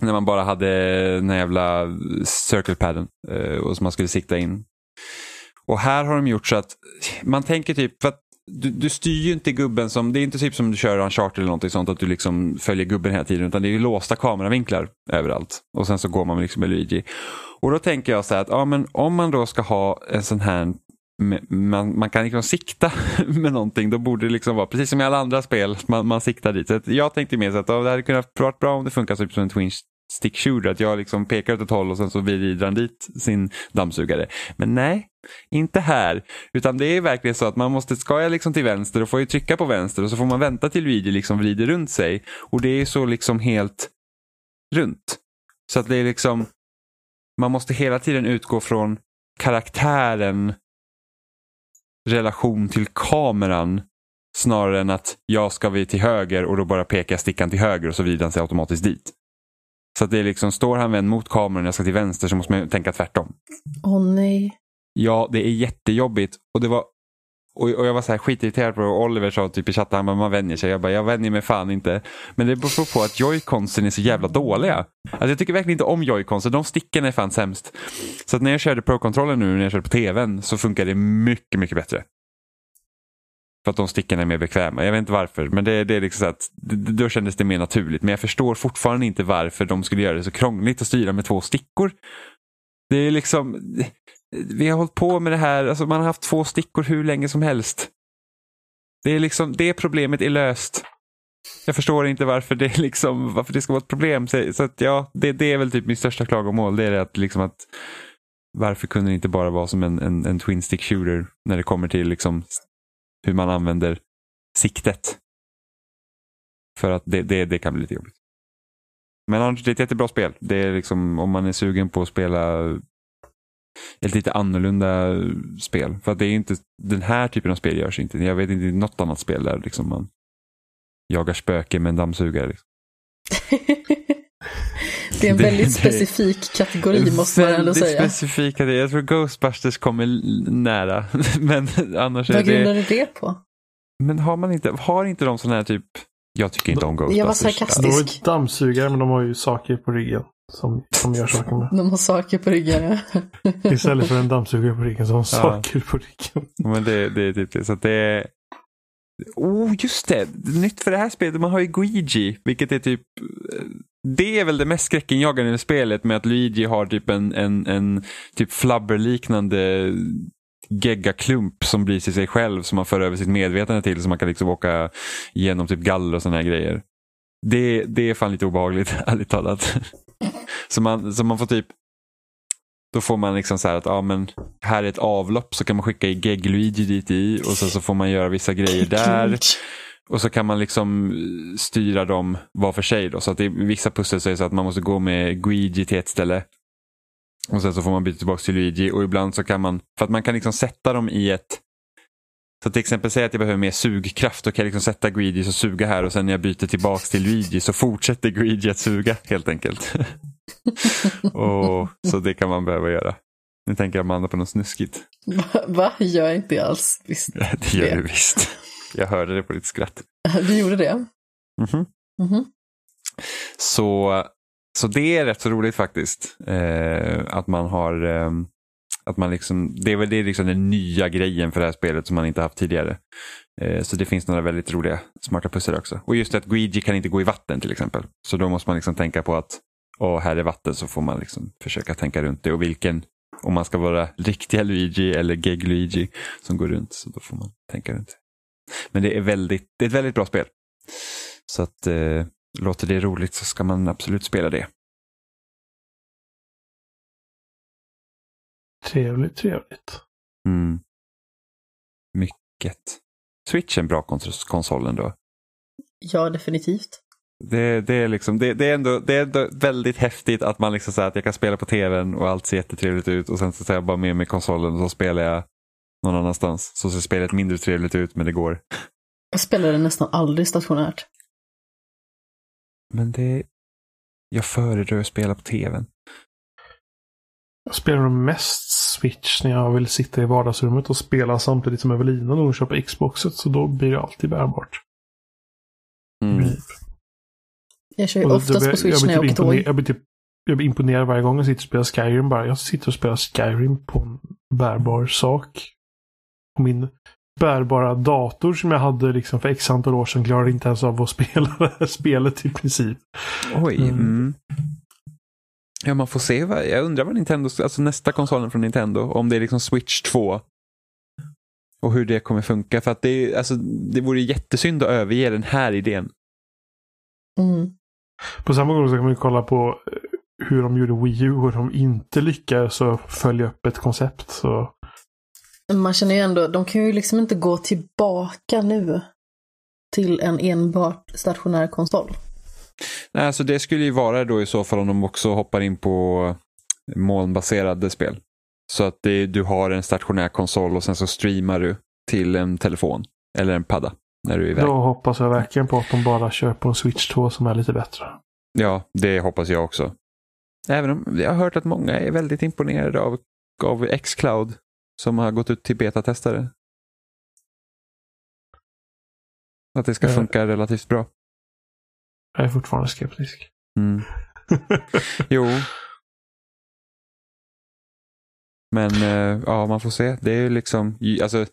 När man bara hade den jävla circle padden uh, och som man skulle sikta in. Och här har de gjort så att man tänker typ, för att du, du styr ju inte gubben som, det är inte typ som du kör en charter eller någonting sånt att du liksom följer gubben hela tiden utan det är ju låsta kameravinklar överallt. Och sen så går man liksom med Luigi. Och då tänker jag så här att ja, men om man då ska ha en sån här man, man kan liksom sikta med någonting, då borde det liksom vara precis som i alla andra spel, man, man siktar dit. Så jag tänkte mer så att ja, det hade kunnat vara bra om det funkar typ som en Twin stick shooter, att jag liksom pekar åt ett håll och sen så vrider han dit sin dammsugare. Men nej, inte här. Utan det är verkligen så att man måste, ska jag liksom till vänster och får ju trycka på vänster och så får man vänta till Luigi liksom vrider runt sig. Och det är så liksom helt runt. Så att det är liksom, man måste hela tiden utgå från karaktären relation till kameran snarare än att jag ska vi till höger och då bara pekar jag stickan till höger och så vrider han sig automatiskt dit. Så att det är liksom, står han vänd mot kameran och jag ska till vänster så måste man tänka tvärtom. Åh oh, nej. Ja, det är jättejobbigt. Och det var och, och jag var så här skitirriterad på det och Oliver sa typ i chatten, han bara, man vänjer sig. Jag bara, jag vänjer mig fan inte. Men det beror på att joyconsen är så jävla dåliga. Alltså jag tycker verkligen inte om joyconsen, de sticken är fan sämst. Så att när jag körde Pro-kontrollen nu, när jag körde på tvn, så funkar det mycket, mycket bättre. För att de stickorna är mer bekväma. Jag vet inte varför, men det, det är liksom så att då kändes det mer naturligt. Men jag förstår fortfarande inte varför de skulle göra det så krångligt att styra med två stickor. Det är liksom, vi har hållit på med det här, alltså man har haft två stickor hur länge som helst. Det är liksom, det problemet är löst. Jag förstår inte varför det, liksom, varför det ska vara ett problem. Så, så att, ja, det, det, är väl typ min största klagomål. Det är att, liksom att varför kunde det inte bara vara som en, en, en twin stick shooter när det kommer till liksom hur man använder siktet. För att det, det, det kan bli lite jobbigt. Men annars, det är ett jättebra spel. Det är liksom om man är sugen på att spela ett lite annorlunda spel. För att det är inte, den här typen av spel görs inte. Jag vet inte något annat spel där liksom man jagar spöken med en dammsugare. Liksom. det är en väldigt det, specifik kategori måste man ändå säga. specifik kategori. Jag tror Ghostbusters kommer nära. men annars Vad är det... grundar du det på? Men har man inte, har inte de sådana här typ jag tycker inte om Ghostbusters. Jag var sarkastisk. De har dammsugare men de har ju saker på ryggen. Som, som gör saker med. De har saker på ryggen ja. Istället för en dammsugare på ryggen så har de saker på ryggen. Men det, det är typ det. Så det är... Oh, just det! Nytt för det här spelet, man har ju Guigi, vilket är typ det är väl det mest skräckinjagande i spelet med att Luigi har typ en, en, en typ flabberliknande geggaklump som blir till sig själv som man för över sitt medvetande till så man kan liksom åka igenom typ galler och sådana här grejer. Det, det är fan lite obehagligt, ärligt talat. så, man, så man får typ då får man liksom så här att ja, men här är ett avlopp så kan man skicka i Gegg-Luigi dit i och sen så får man göra vissa grejer där. Och så kan man liksom styra dem var för sig. Då. Så att i vissa pussel så är det så att man måste gå med Guigi till ett ställe. Och sen så får man byta tillbaka till Luigi och ibland så kan man, för att man kan liksom sätta dem i ett så till exempel säga att jag behöver mer sugkraft, då kan jag liksom sätta Guigi och suga här och sen när jag byter tillbaks till Luigi så fortsätter Guigi att suga helt enkelt. och, så det kan man behöva göra. Nu tänker Amanda på något snuskigt. Va? Va? Gör jag inte alls visst. det gör du visst. Jag hörde det på ditt skratt. Du gjorde det? Mm -hmm. Mm -hmm. Så, så det är rätt så roligt faktiskt. Eh, att man har eh, att man liksom, det är väl det är liksom den nya grejen för det här spelet som man inte haft tidigare. Eh, så det finns några väldigt roliga smarta pussel också. Och just det att Guigi kan inte gå i vatten till exempel. Så då måste man liksom tänka på att åh, här är vatten så får man liksom försöka tänka runt det. Och vilken, om man ska vara riktiga Luigi eller Geg Luigi som går runt. Så då får man tänka runt det. Men det är, väldigt, det är ett väldigt bra spel. Så att eh, låter det roligt så ska man absolut spela det. Trevligt, trevligt. Mm. Mycket. Switch är en bra konsol ändå. Ja, definitivt. Det, det, är liksom, det, det, är ändå, det är ändå väldigt häftigt att man liksom säger att jag kan spela på tvn och allt ser jättetrevligt ut och sen så tar jag bara med mig konsolen och så spelar jag någon annanstans. Så ser spelet mindre trevligt ut men det går. Jag spelar det nästan aldrig stationärt. Men det... Jag föredrar att spela på tvn. Jag spelar nog mest Switch när jag vill sitta i vardagsrummet och spela samtidigt som Evelina nog köper Xboxet. Så då blir det alltid bärbart. Mm. Jag kör ju oftast på Switch när jag typ åker tåg. Jag blir, typ, jag blir imponerad varje gång jag sitter och spelar Skyrim bara. Jag sitter och spelar Skyrim på en bärbar sak. På min bärbara dator som jag hade liksom för x antal år sedan klarade inte ens av att spela det här spelet i princip. Oj. Mm. mm. Ja, man får se. Vad, jag undrar vad Nintendo, alltså nästa konsolen från Nintendo, om det är liksom Switch 2. Och hur det kommer funka. För att det, alltså, det vore jättesynd att överge den här idén. Mm. På samma gång så kan man kolla på eh, hur de gjorde Wii U och de inte lyckades följa upp ett koncept. Så. Man känner ju ändå, de kan ju liksom inte gå tillbaka nu till en enbart stationär konsol. Nej, alltså det skulle ju vara då i så fall om de också hoppar in på molnbaserade spel. Så att det, du har en stationär konsol och sen så streamar du till en telefon eller en padda när du är iväg. Då hoppas jag verkligen på att de bara på en Switch 2 som är lite bättre. Ja, det hoppas jag också. Även om jag har hört att många är väldigt imponerade av, av Xcloud som har gått ut till betatestare. Att det ska Ja. funka relativt bra. Jag är fortfarande skeptisk. Mm. Jo. Men eh, ja, man får se. Det är ju liksom, alltså.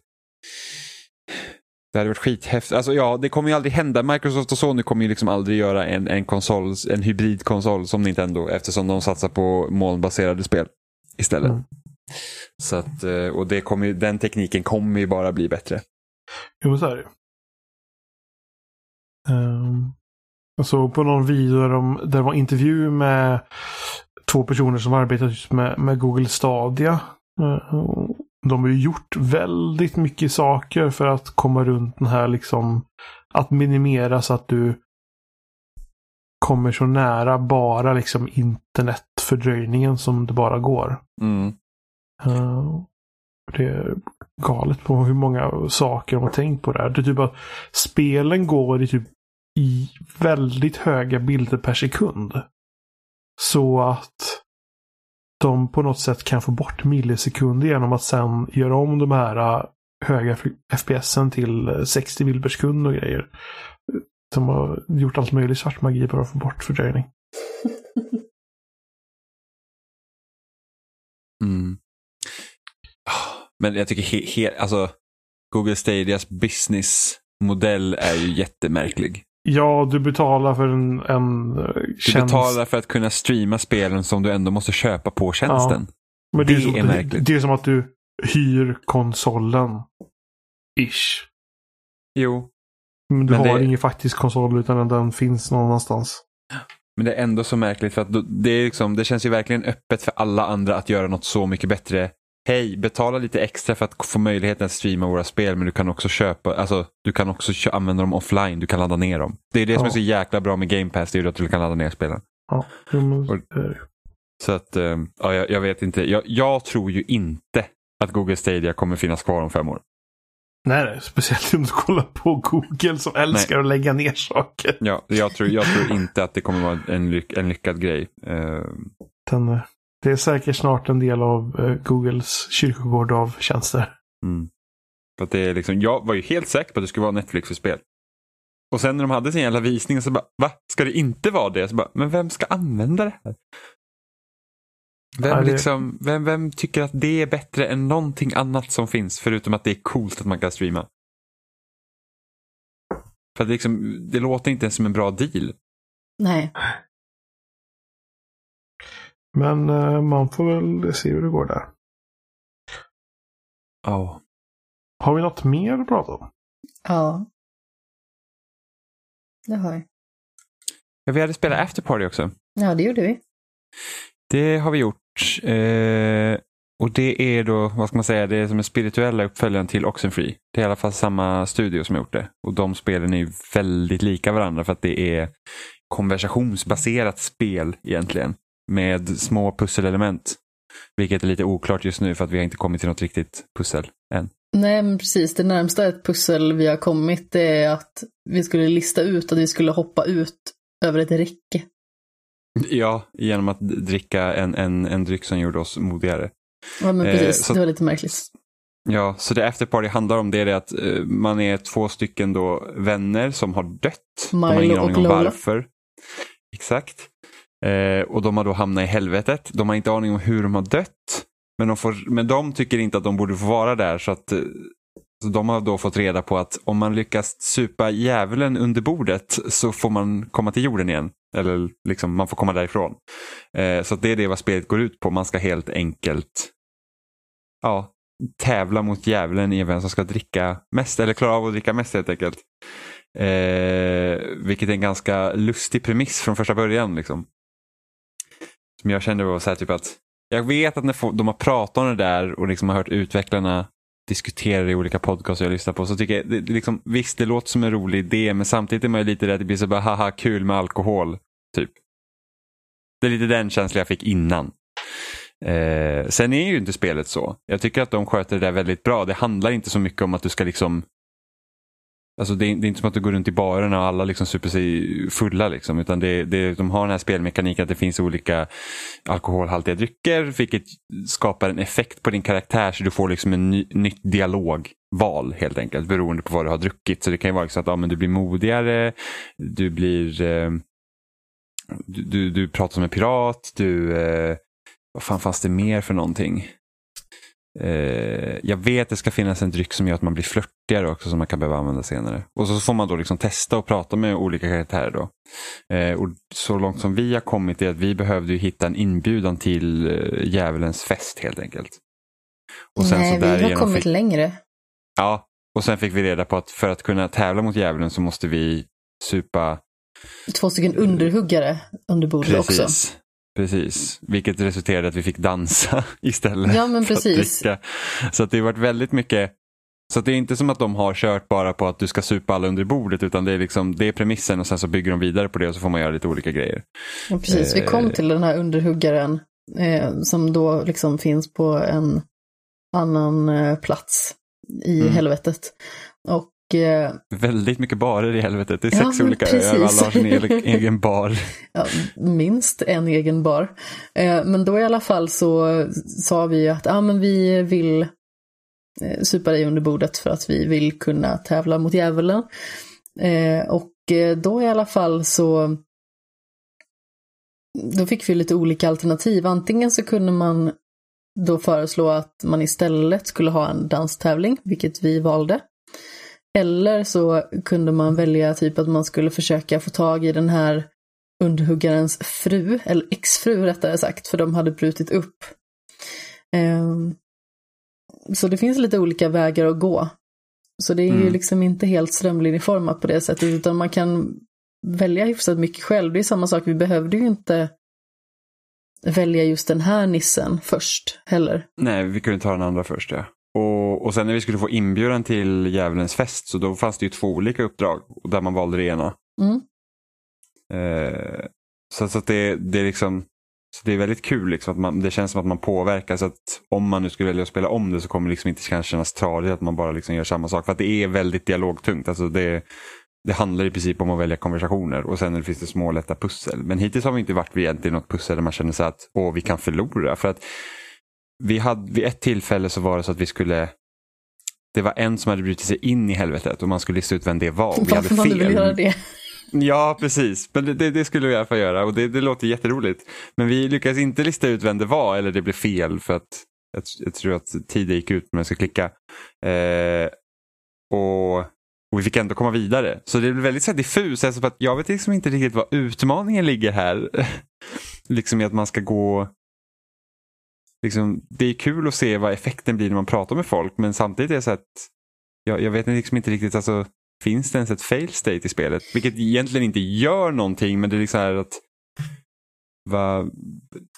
Det hade varit skithäftigt. Alltså ja, det kommer ju aldrig hända. Microsoft och Sony kommer ju liksom aldrig göra en, en konsol, en hybridkonsol som Nintendo eftersom de satsar på molnbaserade spel istället. Mm. Så att, eh, och det kommer ju, den tekniken kommer ju bara bli bättre. Jo, så är det. Um, jag såg på någon video där, de, där det var intervju med två personer som arbetar just med, med Google Stadia. Eh, de har ju gjort väldigt mycket saker för att komma runt den här liksom att minimera så att du kommer så nära bara liksom internetfördröjningen som det bara går. Mm. Eh, det är galet på hur många saker de har tänkt på det här. Det är typ att spelen går i typ i väldigt höga bilder per sekund. Så att de på något sätt kan få bort millisekunder genom att sen göra om de här eh, höga FPSen till eh, 60 bilder per sekund och grejer. De har gjort allt möjligt svart magi bara för att få bort fördröjning. Mm. Men jag tycker he, he, alltså, Google Stadias businessmodell är ju jättemärklig. Ja, du betalar för en, en eh, Du tjänst. betalar för att kunna streama spelen som du ändå måste köpa på tjänsten. Men det, är Det som, är märkligt. Det är som att du hyr konsolen. Ish. Jo. Men du Men har det- ingen faktisk konsol utan den finns någon annanstans. Men det är ändå så märkligt för att det, är liksom, det känns ju verkligen öppet för alla andra att göra något så mycket bättre. Hej, betala lite extra för att få möjligheten att streama våra spel men du kan också köpa, alltså du kan också använda dem offline, du kan ladda ner dem. Det är det som Ja. är så jäkla bra med Game Pass, det är ju att du kan ladda ner spelen. Ja, Och- Så att, eh, ja, jag, jag vet inte. Jag, jag tror ju inte att Google Stadia kommer finnas kvar om fem år. nej, nej, speciellt om du kollar på Google som älskar att lägga ner saker. Ja, jag, tror, jag tror inte att det kommer vara en, lyck, en lyckad grej. Eh, det är säkert snart en del av eh, Googles kyrkogård av tjänster. mm. För att det är liksom, jag var ju helt säker på att det skulle vara Netflix för spel. Och sen när de hade sin jävla visning så bara, va? Ska det inte vara det? Så bara, men vem ska använda det här? Vem, Ja, det- liksom, vem, vem tycker att det är bättre än någonting annat som finns förutom att det är coolt att man kan streama? För att det, liksom, det låter inte ens som en bra deal. Nej. Men eh, man får väl se hur det går där. Ja. Har vi något mer att prata om? Ja. Det har jag. Ja, Vi hade spelat Afterparty också. Ja, det gjorde vi. Det har vi gjort. Eh, och det är då, vad ska man säga, det är som en spirituella uppföljaren till Oxenfree. Det är i alla fall samma studio som har gjort det. Och de spelen är ju väldigt lika varandra för att det är konversationsbaserat spel egentligen. Med små pusselelement. Vilket är lite oklart just nu för att vi har inte kommit till något riktigt pussel än. Nej, men precis. Det närmsta ett pussel vi har kommit är att vi skulle lista ut att vi skulle hoppa ut över ett räcke. Ja, genom att dricka en, en, en dryck som gjorde oss modigare. Ja, men Eh, precis. så- Det var lite märkligt. Ja, så det Afterparty handlar om det är att eh, man är två stycken då vänner som har dött. de har Milo ingen aning och om Lola. varför. Exakt. Eh, och de har då hamnat i helvetet. De har inte aning om hur de har dött. Men de, får, men de tycker inte att de borde få vara där. Så att eh, så de har då fått reda på att om man lyckas supa djävulen under bordet så får man komma till jorden igen. Eller liksom man får komma därifrån. Eh, så att det är det vad spelet går ut på. Man ska helt enkelt ja, tävla mot djävulen i vem som ska dricka mest, eller klara av att dricka mest helt enkelt. Eh, vilket är en ganska lustig premiss från första början. Liksom. Som jag kände var så här typ att, jag vet att när de har pratat om det där och liksom har hört utvecklarna diskutera det i olika podcasts jag lyssnar på så tycker jag, det liksom, visst det låter som en rolig idé men samtidigt är man ju lite rädd att det blir så bara haha kul med alkohol. Typ. Det är lite den känslan jag fick innan. Eh, sen är ju inte spelet så. Jag tycker att de sköter det där väldigt bra. Det handlar inte så mycket om att du ska liksom Alltså det är, det är inte som att du går runt i barerna och alla liksom super sig fulla. Liksom, utan det, det, de har den här spelmekaniken att det finns olika alkoholhaltiga drycker vilket skapar en effekt på din karaktär så du får liksom en ny, nytt dialogval helt enkelt beroende på vad du har druckit. Så det kan ju vara liksom att ja, men du blir modigare, du blir eh, du, du, du, pratar som en pirat, du eh, vad fan fanns det mer för någonting? Eh, jag vet att det ska finnas en dryck som gör att man blir flörtigare också som man kan behöva använda senare. Och så får man då liksom testa och prata med olika karaktärer. Då. Eh, och så långt som vi har kommit är att vi behövde hitta en inbjudan till eh, djävulens fest helt enkelt. Och sen Nej, så vi har kommit fick... längre. Ja, och sen fick vi reda på att för att kunna tävla mot djävulen så måste vi supa Två stycken underhuggare under bordet Precis. också. Precis, vilket resulterade i att vi fick dansa istället. Ja, men precis. Att så att det har varit väldigt mycket så det är inte som att de har kört bara på att du ska supa alla under bordet utan det är, liksom, det är premissen och sen så bygger de vidare på det och så får man göra lite olika grejer. Ja, precis, vi kom eh. till den här underhuggaren eh, som då liksom finns på en annan eh, plats i mm. helvetet. Och Eh, Väldigt mycket barer i helvetet. Det är sex ja, olika öar alla har sin egen bar. Ja, minst en egen bar. Eh, men då i alla fall så sa vi att ah, men vi vill eh, supa dig under bordet för att vi vill kunna tävla mot djävulen. Och då i alla fall så då fick vi lite olika alternativ. Antingen så kunde man då föreslå att man istället skulle ha en danstävling, vilket vi valde. Eller så kunde man välja typ att man skulle försöka få tag i den här underhuggarens fru, eller exfru rättare sagt, för de hade brutit upp. Um, så det finns lite olika vägar att gå. Så det är mm. ju liksom inte helt strömlinjeformat på det sättet, utan man kan välja hyfsat mycket själv. Det är samma sak, vi behövde ju inte välja just den här nissen först heller. Nej, vi kunde ta den andra först ja. Och, och sen när vi skulle få inbjudan till Djävulens fest så då fanns det ju två olika uppdrag där man valde det ena. Mm. Eh, så så att det, det, är liksom, så det är väldigt kul, liksom, att man, det känns som att man påverkas. Att om man nu skulle välja att spela om det så kommer det liksom inte kännas tradigt att man bara liksom gör samma sak. För att det är väldigt dialogtungt. Alltså det, det handlar i princip om att välja konversationer och sen finns det små lätta pussel. Men hittills har vi inte varit vid något pussel där man känner sig att Åh, vi kan förlora. För att vi hade, vid ett tillfälle så var det så att vi skulle det var en som hade brutit sig in i helvetet och man skulle lista ut vem det var. vi hade fel. Ja, precis. Men det, det, det, skulle vi i alla fall göra och det, det låter jätteroligt. Men vi lyckades inte lista ut vem det var eller det blev fel för att jag, jag tror att tiden gick ut när jag ska klicka. Eh, och, och, vi fick ändå komma vidare. Så det blev väldigt så här diffus. Alltså att jag vet liksom inte riktigt vad utmaningen ligger här. liksom i att man ska gå liksom, det är kul att se vad effekten blir när man pratar med folk men samtidigt är det så att jag, jag vet liksom inte riktigt, alltså, finns det ens ett fail state i spelet? Vilket egentligen inte gör någonting men det är liksom här att va,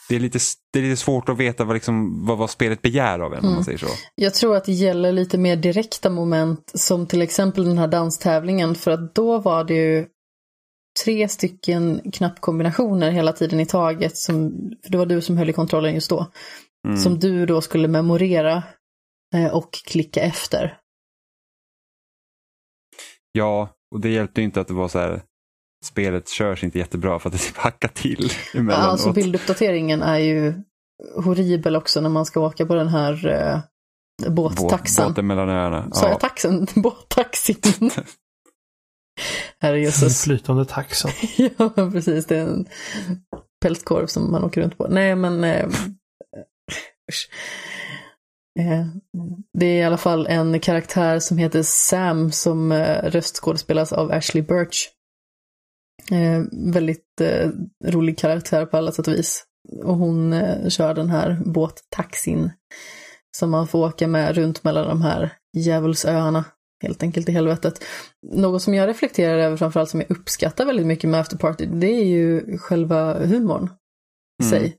det, är lite, det är lite svårt att veta vad, liksom, vad, vad spelet begär av en mm. om man mm. säger så. Jag tror att det gäller lite mer direkta moment som till exempel den här danstävlingen för att då var det ju tre stycken knappkombinationer hela tiden i taget. Som, för det var du som höll i kontrollen just då. Mm. Som du då skulle memorera eh, och klicka efter. Ja, och det hjälpte inte att det var så här spelet körs inte jättebra för att det typ hackar till emellanåt. Ja, alltså bilduppdateringen är ju horribel också när man ska åka på den här eh, båttaxan. båten mellan öarna. Sa ja. jag taxen? Båttaxin. Herrejösses. Flytande taxan. ja, precis. Det är en pälskorv som man åker runt på. Nej, men Eh, det är i alla fall en karaktär som heter Sam som eh, röstskådespelas av Ashley Birch. Eh, väldigt rolig karaktär på alla sätt och vis. Och hon kör den här båttaxin som man får åka med runt mellan de här djävulsöarna helt enkelt i helvetet. Något som jag reflekterar över framförallt som jag uppskattar väldigt mycket med Afterparty, det är ju själva humorn i mm. sig.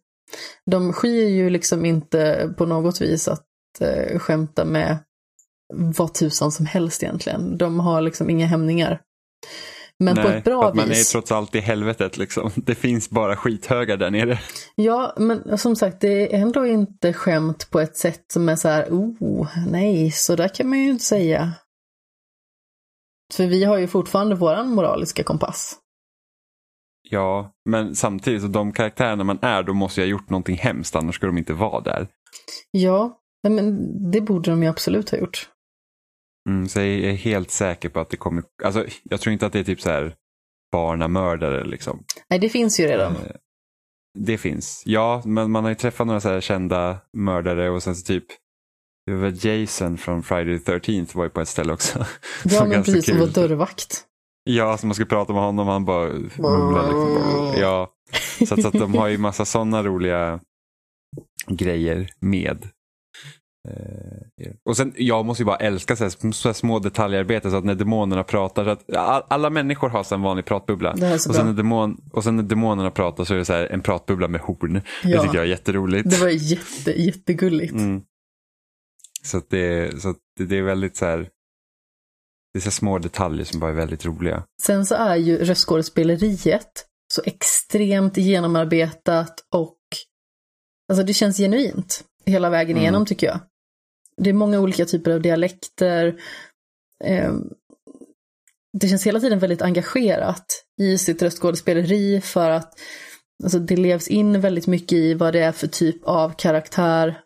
De skyr ju liksom inte på något vis att eh, skämta med vad tusan som helst egentligen. De har liksom inga hämningar. Men Nej, på ett bra för att man är vis. trots allt i helvetet liksom. Det finns bara skithögar där nere. Ja, men som sagt, det är ändå inte skämt på ett sätt som är så här, oh, nej, så där kan man ju inte säga. För vi har ju fortfarande våran moraliska kompass. Ja, men samtidigt så de karaktärerna man är, då måste jag ha gjort någonting hemskt, annars skulle de inte vara där. Ja, men det borde de ju absolut ha gjort. Mm, så jag är helt säker på att det kommer, alltså jag tror inte att det är typ så här barnamördare liksom. Nej, det finns ju redan. Eh, Det finns, ja, men man har ju träffat några så här kända mördare och sen så typ det var Jason från Friday the 13th var ju på ett ställe också. Ja, men precis, som var dörrvakt. Ja, så man skulle prata med honom och han bara mumlade. Liksom. Ja, så, att, så att de har ju massa sådana roliga grejer med. Eh, Och sen, jag måste ju bara älska så här, så här små detaljarbeten så att när demonerna pratar, så att all, alla människor har så en vanlig pratbubbla. Det Och sen, bra. när demon, och sen när demonerna pratar så är det så här, en pratbubbla med horn. Det Ja. tycker jag är jätteroligt. Det var jätte, jättegulligt. Mm. Så, att det, så att det, det är väldigt så här, det är så små detaljer som bara är väldigt roliga. Sen så är ju röstskådespeleriet så extremt genomarbetat och alltså det känns genuint hela vägen Mm. igenom tycker jag. Det är många olika typer av dialekter. Eh, det känns hela tiden väldigt engagerat i sitt röstskådespeleri för att alltså, det levs in väldigt mycket i vad det är för typ av karaktär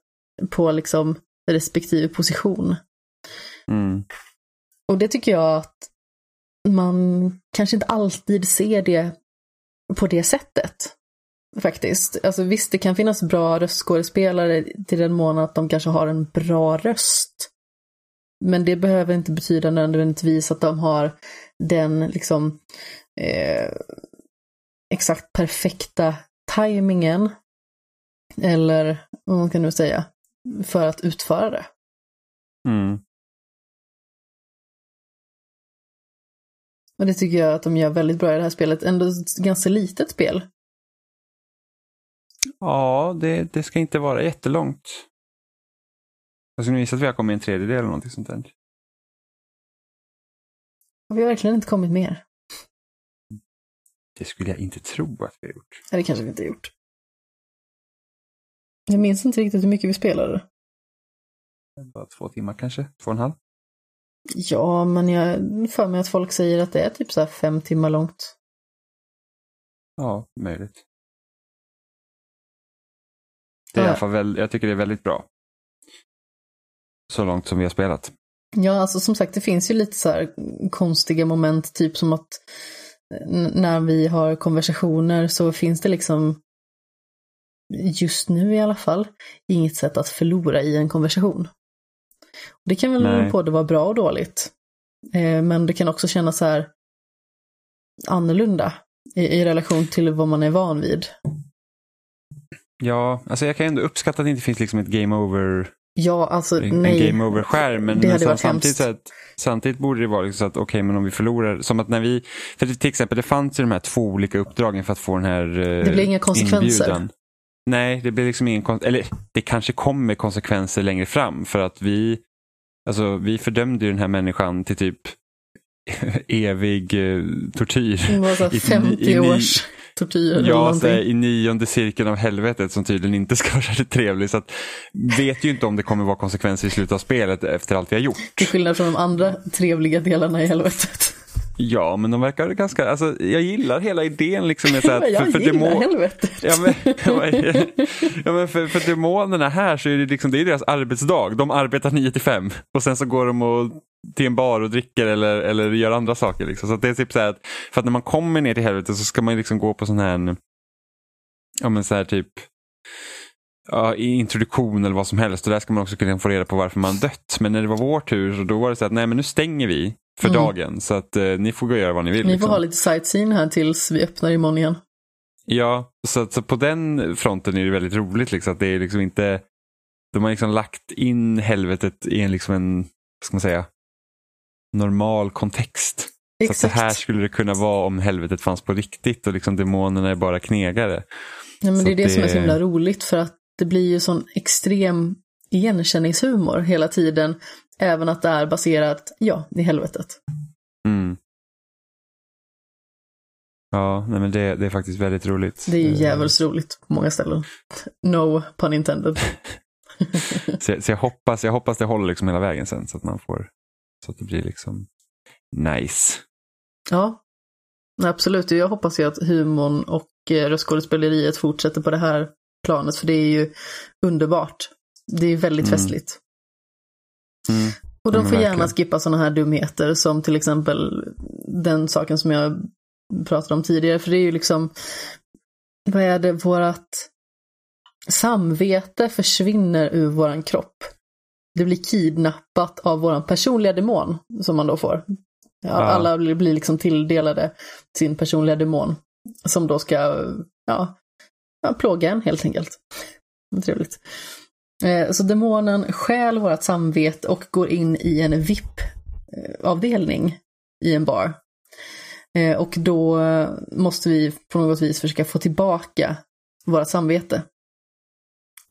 på liksom respektive position. Mm. Och det tycker jag att man kanske inte alltid ser det på det sättet. Faktiskt. Alltså visst, det kan finnas bra röstskådespelare till den mån att de kanske har en bra röst. Men det behöver inte betyda nödvändigtvis att de har den liksom eh, exakt perfekta tajmingen. Eller vad man kan nu säga, för att utföra det. Mm. Och det tycker jag att de gör väldigt bra i det här spelet. Ändå ett ganska litet spel. Ja, det, det ska inte vara jättelångt. Jag skulle gissa att vi har kommit en tredjedel eller någonting sånt där. Och vi har verkligen inte kommit mer. Det skulle jag inte tro att vi har gjort. Nej, det kanske vi inte har gjort. Jag minns inte riktigt hur mycket vi spelade. Bara två timmar kanske? Två och en halv? Ja, men jag för mig att folk säger att det är typ så här fem timmar långt. Ja, möjligt. Det är i Ja. alla fall väl, jag tycker det är väldigt bra. Så långt som vi har spelat. Ja, alltså som sagt, det finns ju lite så här konstiga moment, typ som att n- när vi har konversationer så finns det liksom, just nu i alla fall, inget sätt att förlora i en konversation. Det kan väl Nej. både vara bra och dåligt. Eh, Men det kan också kännas så här annorlunda i, i relation till vad man är van vid. Ja, alltså jag kan ändå uppskatta att det inte finns liksom ett game over, Ja, alltså en nej. game over-skärm. Men, Det men varit samtidigt, så att, samtidigt borde det vara liksom så att okej, men om vi förlorar, som att när vi, för till exempel det fanns ju de här två olika uppdragen för att få den här eh, Det blir inga konsekvenser. inbjudan. Nej, det blir liksom ingen eller det kanske kommer konsekvenser längre fram för att vi, alltså vi fördömde ju den här människan till typ evig eh, tortyr. Det var så här I- 50 i- i- års tortyr eller Ja, någonting. så i nionde cirkeln av helvetet som tydligen inte ska vara särskilt trevlig. Så att, vet ju inte om det kommer vara konsekvenser i slutet av spelet efter allt vi har gjort. Till skillnad från de andra trevliga delarna i helvetet. Ja, men de verkar ganska, alltså jag gillar hela idén liksom med så här, jag för, för gillar demon, helvetet. Ja men, ja, men för, för demonerna här så är det liksom, det är deras arbetsdag. De arbetar 9 till 5 och sen så går de och, till en bar och dricker eller, eller gör andra saker. Liksom. Så att det är typ så här att, för att när man kommer ner till helvetet så ska man liksom gå på sån här, ja men så här typ, ja, introduktion eller vad som helst. Och där ska man också kunna få reda på varför man dött. Men när det var vår tur så då var det så att nej men nu stänger vi för Mm. dagen. Så att eh, ni får gå och göra vad ni vill. Ni får liksom. ha lite sightseeing här tills vi öppnar imorgon igen. Ja, så, att- så på den fronten är det väldigt roligt. Liksom, att det är liksom inte, de har liksom lagt in helvetet i en, liksom en vad ska man säga, normal kontext. Så, att så här skulle det kunna vara om helvetet fanns på riktigt och liksom demonerna är bara knegare. Ja, men så det är det, att som är det- så himla roligt för att det blir ju sån extrem igenkänningshumor hela tiden. Även att det är baserat, ja, i helvetet. Mm. Ja, nej, men det, det är faktiskt väldigt roligt. Det är ju Eh, jävligt roligt på många ställen. No pun intended. Så, så jag, hoppas, jag hoppas det håller liksom hela vägen sen så att man får, så att det blir liksom nice. Ja, absolut. Jag hoppas ju att humorn och eh, röstskådespeleriet fortsätter på det här planet, för det är ju underbart. Det är väldigt Mm. festligt. Mm. Och de Ja, får gärna skippa sådana här dumheter som till exempel den saken som jag pratade om tidigare. För det är ju liksom, vad är det, vårat samvete försvinner ur våran kropp. Det blir kidnappat av våran personliga demon som man då får. Ja, Alla blir blir liksom tilldelade sin personliga demon som då ska ja, ja, plåga en helt enkelt. Trevligt. Eh, så demonen stjäl vårt samvete och går in i en VIP-avdelning eh, i en bar. Eh, och då måste vi på något vis försöka få tillbaka vårt samvete.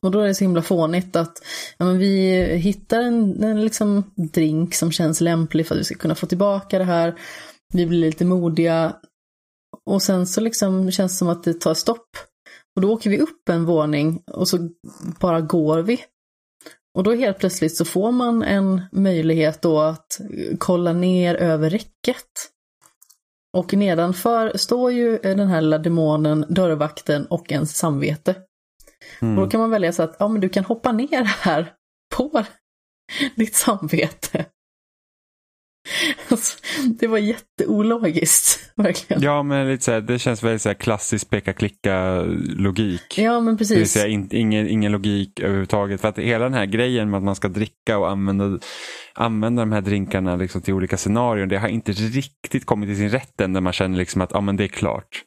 Och då är det så himla fånigt att ja, men vi hittar en, en liksom drink som känns lämplig för att vi ska kunna få tillbaka det här. Vi blir lite modiga. Och sen så liksom känns det som att det tar stopp. Och då åker vi upp en våning och så bara går vi. Och då helt plötsligt så får man en möjlighet då att kolla ner över räcket. Och nedanför står ju den här lilla demonen, dörrvakten och ens samvete. Mm. Och då kan man välja så att ja, men du kan hoppa ner här på ditt samvete. Alltså, det var jätteologiskt, verkligen. Ja, men lite så här, det känns väldigt så här klassisk peka-klicka-logik. Ja, men Det vill precis. säga in, ingen, ingen logik överhuvudtaget. För att hela den här grejen med att man ska dricka och använda, använda de här drinkarna liksom till olika scenarier, det har inte riktigt kommit till sin rätt än när man känner liksom att ja, men det är klart.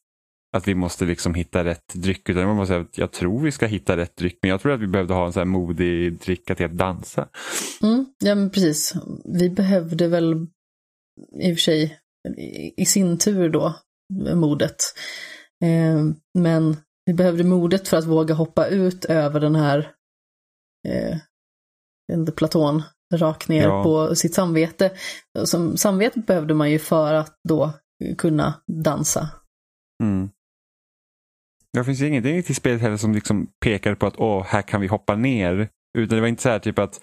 Att vi måste liksom hitta rätt dryck. Utan man måste säga att jag tror vi ska hitta rätt dryck, men jag tror att vi behövde ha en så här modig dricka till att dansa. Mm, ja, men precis. Vi behövde väl i och för sig i, sin tur då modet. Eh, men vi behövde modet för att våga hoppa ut över den här eh, platån rakt ner Ja. på sitt samvete. Som, samvetet behövde man ju för att då kunna dansa. Mm. Det finns ingenting i spelet heller som liksom pekar på att åh, här kan vi hoppa ner. Utan det var inte så här typ att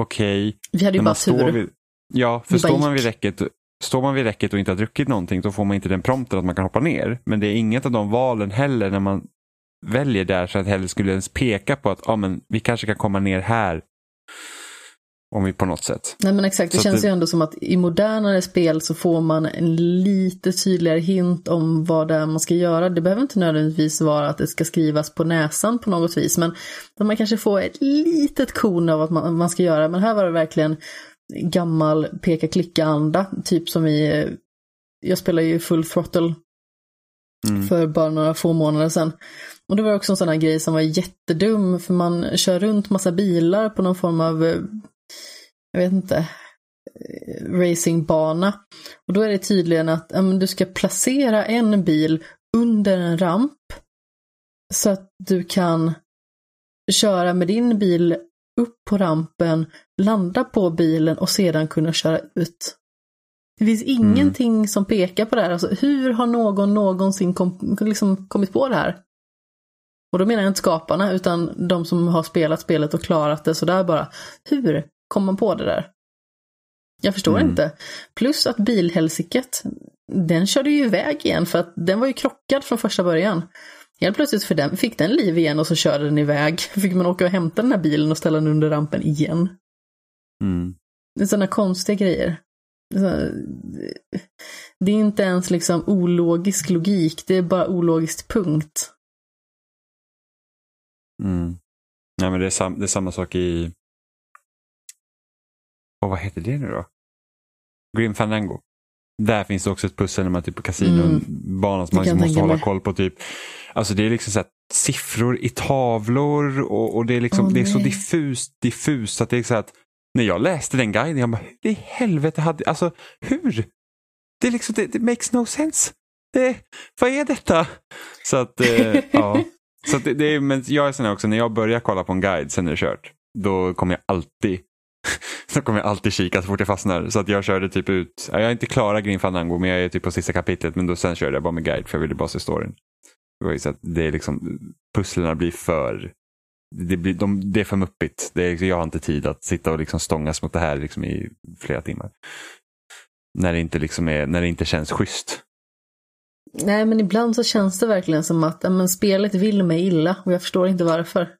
okej, Vi hade ju bara tur. vid, ja, för står man vid räcket Står man vid räcket och inte har druckit någonting då får man inte den prompten att man kan hoppa ner. Men det är inget av de valen heller när man väljer där så att heller skulle ens peka på att ah, men, vi kanske kan komma ner här. Om vi på något sätt. Nej men exakt, det Så känns det- ju ändå som att i modernare spel så får man en lite tydligare hint om vad det är man ska göra. Det behöver inte nödvändigtvis vara att det ska skrivas på näsan på något vis, men man kanske får ett litet korn av vad man, man ska göra. Men här var det verkligen gammal peka-klicka-anda, typ som i, jag spelar ju full throttle Mm. för bara några få månader sedan. Och det var också en sån här grej som var jättedum, för man kör runt massa bilar på någon form av, eh, jag vet inte, eh, racingbana. Och då är det tydligen att ja, du ska placera en bil under en ramp så att du kan köra med din bil upp på rampen, landa på bilen och sedan kunna köra ut. Det finns ingenting som pekar på det här. Alltså, hur har någon någonsin kom, liksom kommit på det här? Och då menar jag inte skaparna, utan de som har spelat spelet och klarat det sådär bara. Hur kom man på det där? Jag förstår Mm. inte. Plus att bilhelsiket, den körde ju iväg igen för att den var ju krockad från första början. Helt plötsligt för den, fick den liv igen och så körde den iväg. Fick man åka och hämta den här bilen och ställa den under rampen igen. Mm. Det är sådana konstiga grejer. Det är inte ens liksom ologisk logik, det är bara ologiskt punkt. Mm. Nej, men det, är sam, det är samma sak i... Och vad heter det nu då? Grim Fandango. Där finns det också ett pussel när man typ på kasinobanan som man måste hålla mig. koll på. typ. Alltså det är liksom så siffror i tavlor och, och det är liksom Åh, det är så diffust, diffust att det är så att när jag läste den guiden, jag bara, hur i helvete hade, alltså hur? Det är liksom, det, det makes no sense. Det, vad är detta? Så att, eh, ja. Så att det, det är, men jag är sån här också, när jag börjar kolla på en guide sen är det kört, då kommer jag alltid så kommer jag alltid kika så fort jag fastnar. Så att jag körde typ ut, jag är inte klara Green Fandango men jag är typ på sista kapitlet men då sen körde jag bara med guide för jag ville bara se storyn. Det var ju så att det är liksom, pusslerna blir för, det, blir, de, det är för muppigt. Det är, jag har inte tid att sitta och liksom stångas mot det här liksom i flera timmar. När det inte, liksom är, när det inte känns schysst. Nej, men ibland så känns det verkligen som att men spelet vill mig illa och jag förstår inte varför.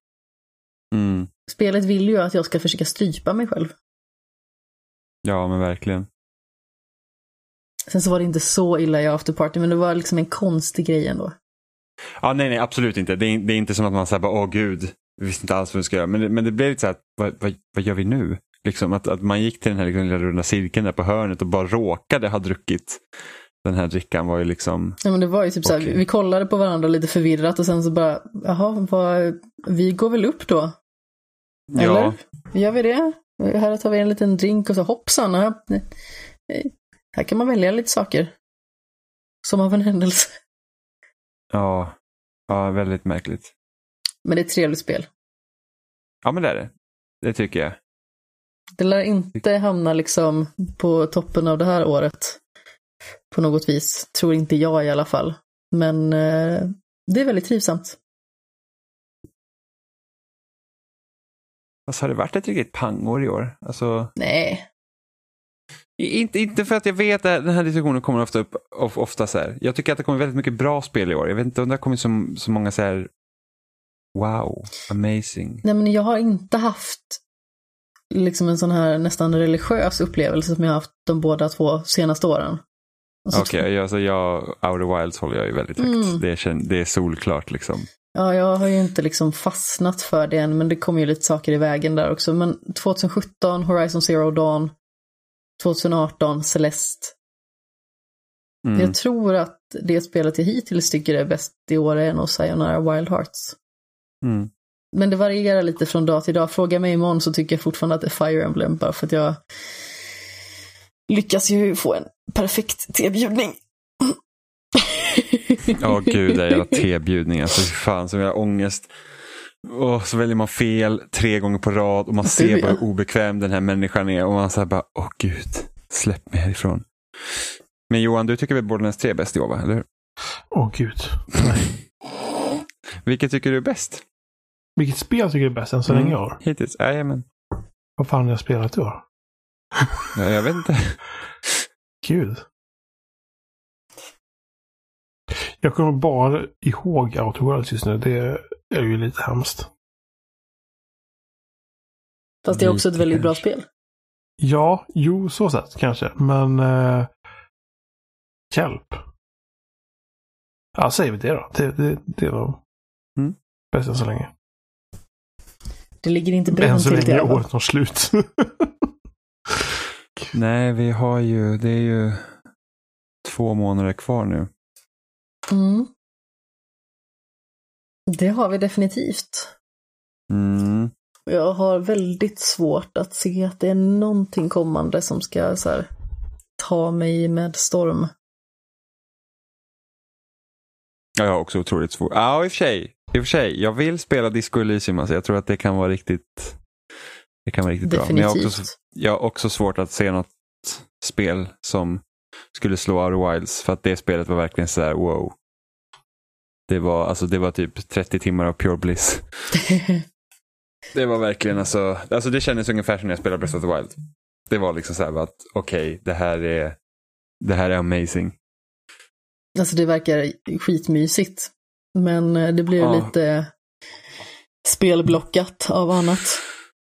Mm. Spelet vill ju att jag ska försöka strypa mig själv. Ja, men verkligen. Sen så var det inte så illa i afterparty, men det var liksom en konstig grej ändå. Ja, nej, nej, absolut inte. Det är, det är inte som att man säger bara, åh gud, vi visste inte alls vad vi ska göra. Men, det- men det blev lite så här, vad, vad, vad gör vi nu? Liksom att, att man gick till den här liksom, lilla runda cirkeln där på hörnet och bara råkade ha druckit den här drickan var ju liksom, Ja, men det var ju typ så här, vi kollade på varandra lite förvirrat och sen så bara, jaha, vad, vi går väl upp då? Eller? ja, Gör vi det? Här tar vi en liten drink och så hoppsan, här, här kan man välja lite saker. Som av en händelse. ja, ja, väldigt märkligt. Men det är ett trevligt spel. Ja, men det är det. Det tycker jag. Det lär inte hamna liksom på toppen av det här året. På något vis. Tror inte jag i alla fall. Men eh, det är väldigt trivsamt. Alltså har det varit ett riktigt pangår i år? Alltså, Nej. inte, inte för att jag vet att den här diskussionen kommer ofta upp of, ofta så här. Jag tycker att det kommer väldigt mycket bra spel i år. Jag vet inte om det har kommit så, så många så här wow, amazing. Nej men jag har inte haft liksom en sån här nästan religiös upplevelse som jag har haft de båda två senaste åren. Alltså, Okej, alltså jag, Outer Wilds håller jag ju väldigt högt. Mm. Det, är, det är solklart liksom. Ja, jag har ju inte liksom fastnat för det än, men det kommer ju lite saker i vägen där också. Men 2017, Horizon Zero Dawn. 2018, Celeste. Mm. Jag tror att det spelet jag hittills tycker är bäst i år är nog Sayonara Wild Hearts. Mm. Men det varierar lite från dag till dag. Fråga mig imorgon så tycker jag fortfarande att det är Fire Emblem, bara för att jag lyckas ju få en perfekt tebjudning. Ja, gud, det är jävla tebjudning. Alltså, fy fan, som jag har ångest. Och så väljer man fel tre gånger på rad och man Du, ser bara hur obekväm den här människan är och man säger bara, åh gud, släpp mig härifrån. Men Johan, du tycker väl Borderlands 3 är bäst i år, va? eller hur? Åh gud. Nej. Vilket tycker du är bäst? Vilket spel tycker du är bäst än så Mm. länge i år? Hittills? Jajamän. Vad fan har jag spelat i år? Ja, jag vet inte. Gud. Jag kommer bara ihåg Outer Worlds just nu. Det är ju lite hemskt. Fast det är också ett väldigt bra spel. Ja, jo, så sett kanske. Men... Eh, hjälp. Ja, säger vi det då. Det, det, det var Mm. bäst än så länge. Det ligger inte Än så till i länge alla fall. året tar slut. Nej, vi har ju, det är ju två månader kvar nu. Mm. Det har vi definitivt. Mm. Jag har väldigt svårt att se att det är någonting kommande som ska så här, ta mig med storm. Ja, jag har också otroligt svårt. Ja, i och för sig. I och för sig. Jag vill spela Disco Elysium. Alltså. Jag tror att det kan vara riktigt, det kan vara riktigt bra. Men jag har, också, jag har också svårt att se något spel som skulle slå Outer Wilds. För att det spelet var verkligen så här, wow. Det var, alltså, det var typ 30 timmar av pure bliss. Det var verkligen alltså, alltså det kändes ungefär som när jag spelade Breath of the Wild. Det var liksom så här att okej, det här är det här är amazing. alltså det verkar skitmysigt. Men eh, det blir ju Ja. lite spelblockat av annat.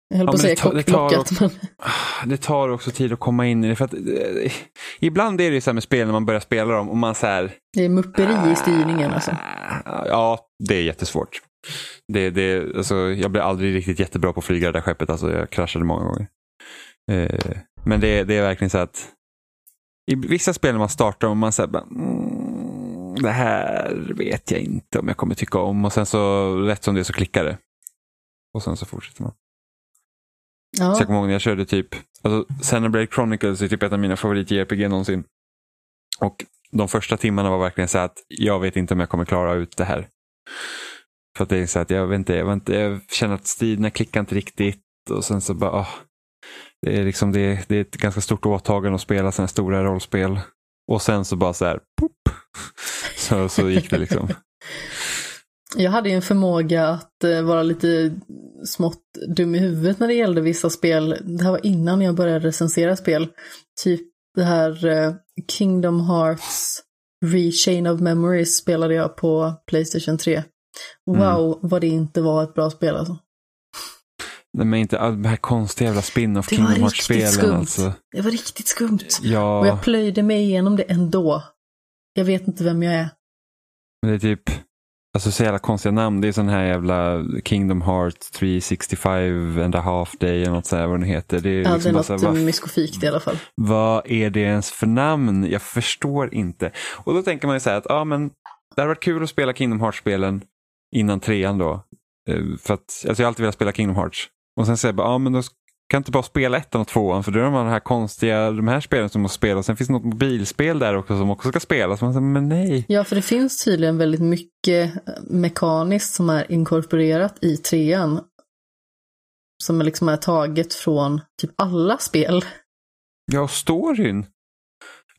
Jag höll Ja, på att säga kockblockat, men Det tar också tid att komma in i det. För att, eh, ibland är det ju så här med spel när man börjar spela dem och man så här. det är mupperi i styrningen alltså. Ja, det är jättesvårt. Det, det, alltså, jag blev aldrig riktigt jättebra på att flyga det där skeppet. Alltså, jag kraschade många gånger. Eh, men det, det är verkligen så att i vissa spel när man startar och man säger mm, det här vet jag inte om jag kommer tycka om och sen så rätt som det så klickar det. Och sen så fortsätter man. Så jag kommer ihåg när jag körde typ, alltså Xenoblade Chronicles är typ ett av mina favorit-JRPG någonsin. Och de första timmarna var verkligen så att jag vet inte om jag kommer klara ut det här. För att det är så att jag vet inte, jag, vet inte, jag känner att striderna klickar inte riktigt och sen så bara, åh. det är, liksom, det, är, det är ett ganska stort åtagande att spela sådana stora rollspel. Och sen så bara så här, pop, så, så gick det liksom. Jag hade ju en förmåga att eh, vara lite smått dum i huvudet när det gällde vissa spel. Det här var innan jag började recensera spel. Typ det här eh, Kingdom Hearts Rechain of Memories spelade jag på Playstation 3. Wow, mm. vad det inte var ett bra spel alltså. Nej, men inte all, de här konstiga jävla spin-off Kingdom Hearts-spelen alltså. Det var riktigt skumt. Ja. Och jag plöjde mig igenom det ändå. Jag vet inte vem jag är. Men det är typ, alltså så jävla konstiga namn. Det är sån här jävla Kingdom Hearts 365 and a half day eller något sånt vad den heter. Det är ja, liksom det är något vad, myskofikt i alla fall. Vad är det ens för namn? Jag förstår inte. Och då tänker man ju så här att, ja men det hade varit kul att spela Kingdom Hearts-spelen innan trean då. Eh, för att, alltså jag har alltid velat spela Kingdom Hearts. Och sen säger jag bara, ja men då kan inte bara spela ettan och tvåan för då är de här konstiga, de här spelen som måste spela. Och sen finns det något mobilspel där också som också ska spelas. Man säger, men nej. Ja, för det finns tydligen väldigt mycket mekaniskt som är inkorporerat i trean. Som liksom är taget från typ alla spel. Ja, storyn.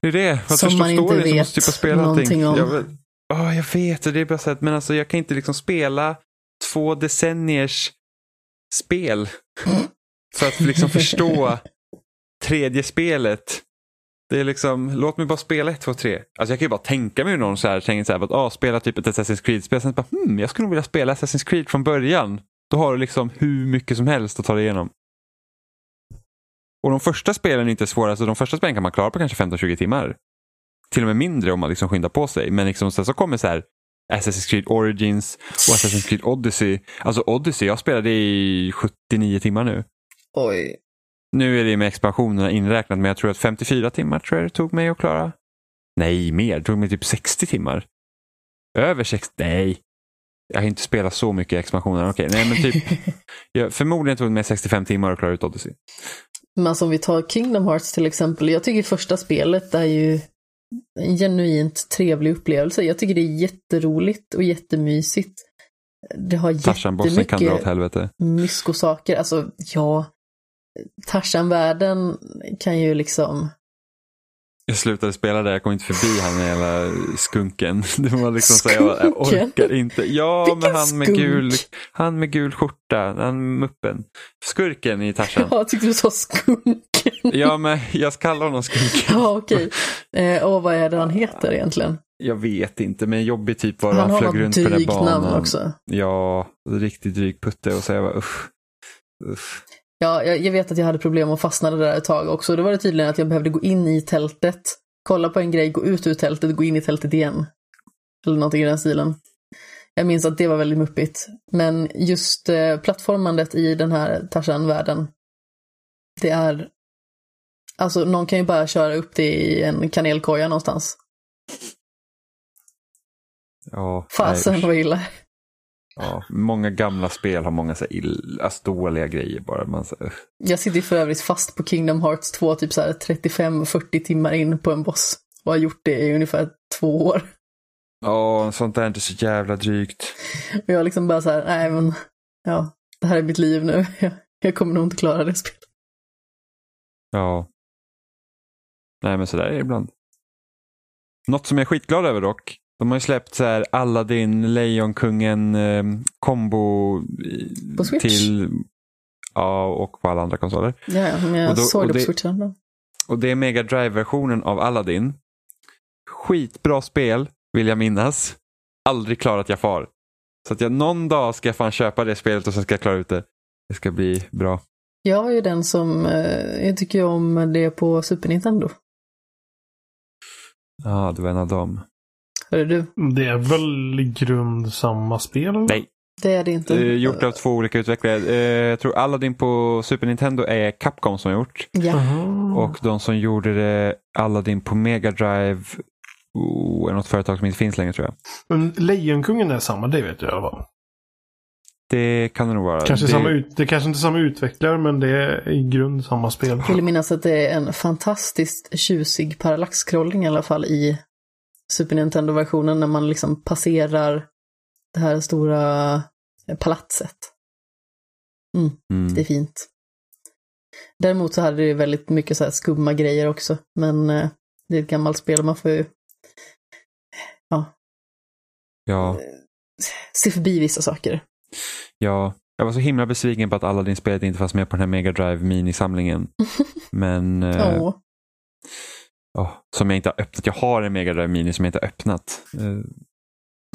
Det är det. Att som man inte vet måste typ spela någonting om. Jag, oh, jag vet, det är bara så att, men alltså jag kan inte liksom spela två decenniers spel. Så att liksom förstå tredje spelet. Det är liksom, låt mig bara spela ett, två, tre. Alltså jag kan ju bara tänka mig någon så här, tänker så här, att ah, spela typ ett Assassin's Creed-spel. Sen bara, hmm, jag skulle nog vilja spela Assassin's Creed från början. Då har du liksom hur mycket som helst att ta dig igenom. Och de första spelen är inte svåra, alltså de första spelen kan man klara på kanske 15-20 timmar. Till och med mindre om man liksom skyndar på sig. Men liksom, sen så kommer så här Assassin's Creed Origins och Assassin's Creed Odyssey. Alltså Odyssey, jag spelade i 79 timmar nu. Oj. Nu är det med expansionerna inräknat, men jag tror att 54 timmar tror jag det tog mig att klara. Nej, mer. Det tog mig typ 60 timmar. Över 60? Nej. Jag har inte spelat så mycket expansioner. Okej, nej men typ. jag, förmodligen tog det mig 65 timmar att klara ut Odyssey. Men alltså om vi tar Kingdom Hearts till exempel. Jag tycker första spelet är ju en genuint trevlig upplevelse. Jag tycker det är jätteroligt och jättemysigt. Det har jättemycket kan dra åt helvete. myskosaker. Alltså, ja. Tarzan-världen kan ju liksom... Jag slutade spela där, jag kom inte förbi han hela skunken. Det var liksom så jag, jag orkar inte. Ja, Vilken men han med, gul, han med gul skjorta, han muppen. Skurken i Tarzan. Ja, jag tyckte du sa skunken. Ja, men jag kallar honom Skunken. Ja, okej. Eh, och vad är det han heter egentligen? Jag vet inte, men jobbig typ var han, han flög runt på den banan. Han har namn också. Ja, riktigt dryg putte och så jag bara usch. usch. Ja, jag, jag, vet att jag hade problem att fastna där ett tag också. Då var det tydligen att jag behövde gå in i tältet, kolla på en grej, gå ut ur tältet, gå in i tältet igen. Eller någonting i den stilen. Jag minns att det var väldigt muppigt. Men just eh, plattformandet i den här Tarzan-världen, det är Alltså någon kan ju bara köra upp det i en kanelkoja någonstans. Ja. Fasen vad illa. Ja, många gamla spel har många så illa, alltså dåliga grejer bara. Man, så, Jag sitter för övrigt fast på Kingdom Hearts 2 typ 35-40 timmar in på en boss. Och har gjort det i ungefär två år. Ja, sånt där är inte så jävla drygt. Och jag liksom bara så här, nej men, ja, det här är mitt liv nu. Jag, jag kommer nog inte klara det spelet. Ja. Nej, men sådär är det ibland. Något som jag är skitglad över dock. De har ju släppt så här Aladdin, Lejonkungen eh, kombo på Switch? till Ja, och på alla andra konsoler. Ja, men jag då, såg det på Switch. Och det är Mega Drive-versionen av Aladdin. Skitbra spel, vill jag minnas. Aldrig klarat Jafar. Så att jag någon dag ska jag fan köpa det spelet och sen ska jag klara ut det. Det ska bli bra. Jag är ju den som, eh, jag tycker om det på Super Nintendo. Ja, du är en av dem. Hör du? Det är väl i grund samma spel? Nej. Det är det inte. Det är gjort av två olika utvecklare. Eh, jag tror Aladdin på Super Nintendo är Capcom som har gjort. Ja. Och de som gjorde det, Aladdin på Mega Drive, oh, är något företag som inte finns längre tror jag. Men Lejonkungen är samma, det vet jag i alla fall. Det kan det nog vara. Kanske det... Samma ut, det är kanske inte är samma utvecklare men det är i grund samma spel. Jag vill minnas att det är en fantastiskt tjusig parallaxcrollning i alla fall i Super Nintendo-versionen när man liksom passerar det här stora palatset. Mm, mm. Det är fint. Däremot så hade det väldigt mycket så här skumma grejer också. Men eh, det är ett gammalt spel och man får ju ja, Ja, se förbi vissa saker. ja. Jag var så himla besviken på att Aladdin-spelet inte fanns med på den här Mega Drive minisamlingen. Men... eh, Åh, som jag inte har öppnat. Jag har en Mega Drive Mini som jag inte har öppnat. Eh,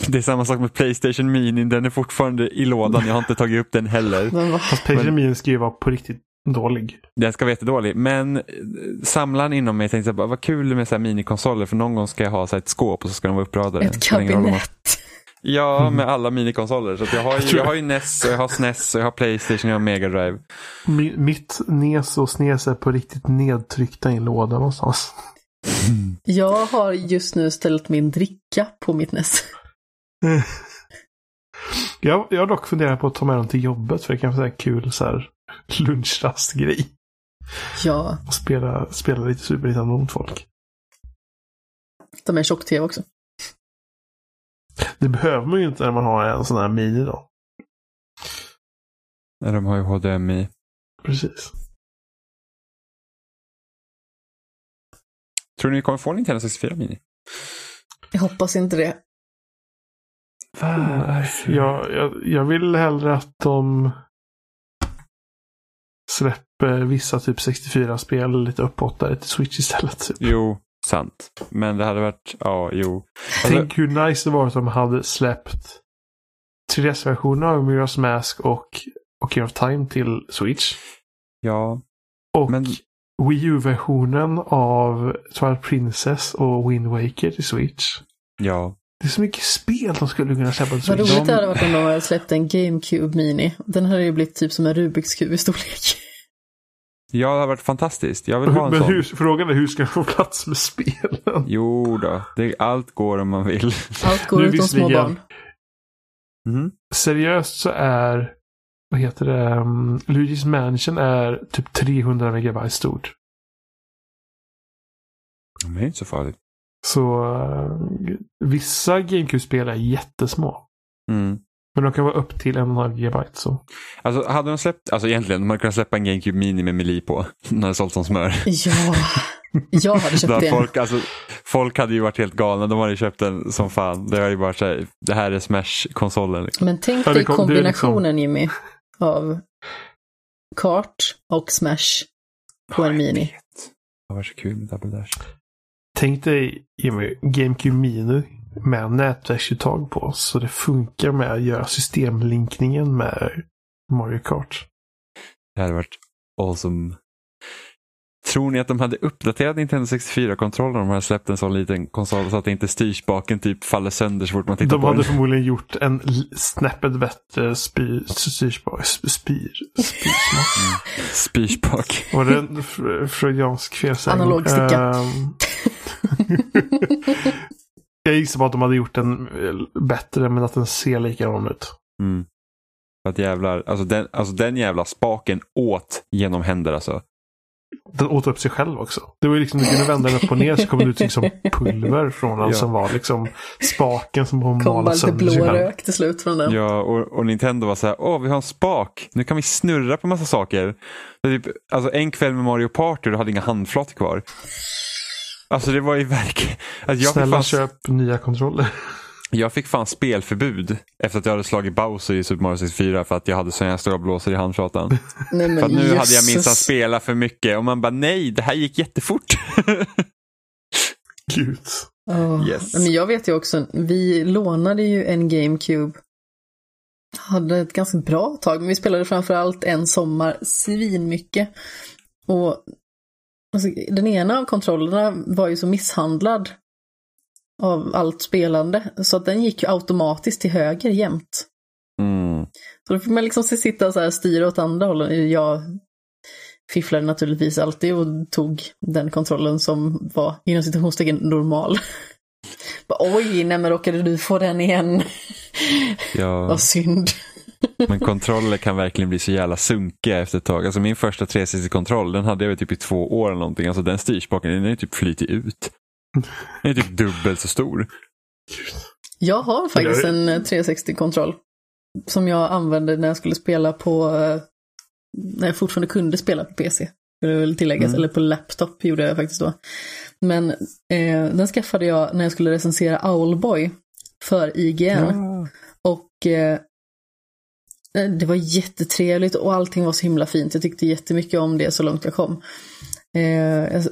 Det är samma sak med Playstation Mini. Den är fortfarande i lådan. Jag har inte tagit upp den heller. Fast Playstation Mini ska ju vara på riktigt dålig. Den ska vara jättedålig. Men eh, samlaren inom mig tänkte bara, vad kul med så här minikonsoler. För någon gång ska jag ha så här ett skåp och så ska de vara uppradade. Ett kabinett. Ja, med alla minikonsoler. Så att jag, har ju, jag har ju NES, och jag har SNES, och jag har Playstation, jag har Mega Drive. Mi- Mitt NES och SNES är på riktigt nedtryckta i en låda någonstans. Jag har just nu ställt min dricka på mitt NES. Jag, jag har dock funderat på att ta med dem till jobbet för det kan vara här kul så här lunchrastgrej. Ja, Och spela, spela lite Super Nintendo mot folk. de är tjock-tv också. Det behöver man ju inte när man har en sån här mini då. Ja, de har ju HDMI. Precis. Tror ni vi kommer få Nintendo 64 Mini? Jag hoppas inte det. Varför? Jag, jag, jag vill hellre att de släpper vissa typ 64-spel lite uppåtare till Switch istället. Typ. Jo, sant. Men det hade varit, ja, jo. Alltså, Tänk hur nice det var att de hade släppt 3DS-versionen av Mirror's Mask och Ocarina of Time till Switch. ja, Och men Wii U-versionen av Twilight Princess och Wind Waker till Switch. ja. Det är så mycket spel de skulle kunna släppa till Vad Switch. roligt det De- hade varit om de hade släppt en GameCube Mini. Den hade ju blivit typ som en Rubiks kub i storlek. Ja, det hade varit fantastiskt. Jag vill ha en Men sån. hur, frågan är hur ska de få plats med spelen? Jo då, det, allt går om man vill. Allt går utom små barn. Mhm. Seriöst så är, vad heter det, um, Luigi's Mansion är typ 300 megabyte stort. Det är inte så farligt. Så uh, vissa GameCube-spel är jättesmå. Mm. Men de kan vara upp till en och en halv gigabyte. Så. Alltså hade de släppt, alltså egentligen, de hade kunnat släppa en GameCube Mini med Melee på. Den hade sålt som smör. Ja, jag hade köpt det. folk, alltså, folk hade ju varit helt galna, de hade ju köpt den som fan. Det har ju varit såhär, det här är Smash-konsolen. Liksom. Men tänk Ja, dig kom- det är liksom- kombinationen Jimmy. Av kart och Smash på en Mini. Det var så kul med Double Dash. Tänk dig Jimmy, GameCube Mini med nätverksuttag på. Så det funkar med att göra systemlinkningen med Mario Kart. Det hade varit awesome. Tror ni att de hade uppdaterat Nintendo 64-kontrollen om de hade släppt en sån liten konsol så att inte styrspaken typ faller sönder så fort man tittar De på hade den? förmodligen gjort en snäppet bättre styrspak. sp- Spyr. Spyrspak. Var det en fr- freudiansk felsägning? Analog sticka. Ehm, jag gissar på att de hade gjort den eh, bättre men att den ser likadan ut. Mm. Att jävlar, alltså den, alltså den jävla spaken åt genom händer alltså. Den åt upp sig själv också. Det var ju liksom, du kunde vända den upp och ner så kom det ut liksom pulver från den Ja. som var liksom spaken som Kom malade bara lite sönder blå sig själv. rök till slut från den. Ja, och, och Nintendo var så här, åh vi har en spak, nu kan vi snurra på massa saker. Typ, alltså en kväll med Mario Party och du hade inga handflator kvar. Alltså det var ju verkligen, alltså Snälla fan, köp nya kontroller. Jag fick fan spelförbud efter att jag hade slagit Bowser i Super Mario 64 för att jag hade så här stora blåsor i handflatan. Nej, men För att nu hade jag minsann spelat för mycket och man bara nej, det här gick jättefort. Gud. Åh, Yes. Men jag vet ju också, vi lånade ju en GameCube. Hade ett ganska bra tag, men vi spelade framförallt en sommar svinmycket. Och alltså, den ena av kontrollerna var ju så misshandlad av allt spelande, så att den gick ju automatiskt till höger jämt. Mm. Så då fick man liksom se- sitta och så här styra åt andra hållet. Jag fifflade naturligtvis alltid och tog den kontrollen som var inom citationstecken normal. Bara, Oj, nej men råkade du få den igen? Ja. Vad synd. Men kontroller kan verkligen bli så jävla sunkiga efter ett tag. Alltså min första 360-kontroll, den hade jag väl typ i två år eller någonting. Alltså den styrspaken, den är typ flytit ut. Den är typ dubbelt så stor. Jag har faktiskt en eh, 360-kontroll. Som jag använde när jag skulle spela på eh, när jag fortfarande kunde spela på PC. Skulle väl tilläggas, Mm. eller på laptop gjorde jag faktiskt då. Men eh, den skaffade jag när jag skulle recensera Owlboy för IGN. Ja. Och eh, det var jättetrevligt och allting var så himla fint. Jag tyckte jättemycket om det så långt jag kom. Eh, jag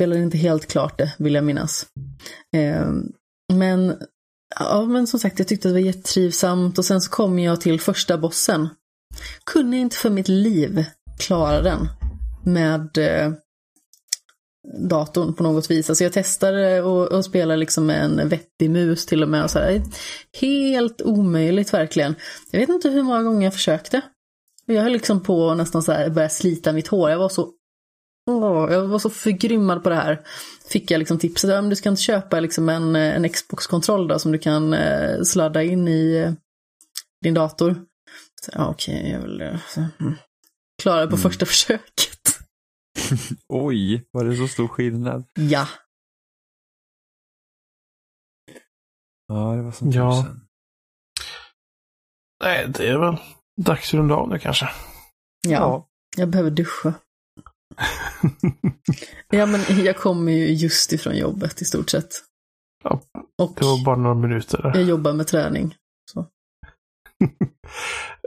spelade inte helt klart det, vill jag minnas. Eh, men, ja, men som sagt, jag tyckte det var jättetrivsamt och sen så kom jag till första bossen. Kunde inte för mitt liv klara den med eh, datorn på något vis. Alltså jag testade eh, och, och spelade liksom med en vettig mus till och med. Och så här. Helt omöjligt verkligen. Jag vet inte hur många gånger jag försökte. Jag höll liksom på att nästan så här börja slita mitt hår. Jag var så Åh, jag var så förgrymmad på det här. Fick jag liksom tipset, ja, du ska inte köpa liksom en, en Xbox-kontroll då som du kan eh, sladda in i eh, din dator. Så, Ja, okej, jag vill... eh, så, mm. Klarade på Mm. första försöket. Oj, var det så stor skillnad? Ja. Ja, det var som Ja. tusen. Nej, det är väl dags att runda av nu kanske. ja. Jag behöver duscha. Ja, men jag kommer ju just ifrån jobbet i stort sett. Ja, Och Det var bara några minuter. jag jobbar med träning.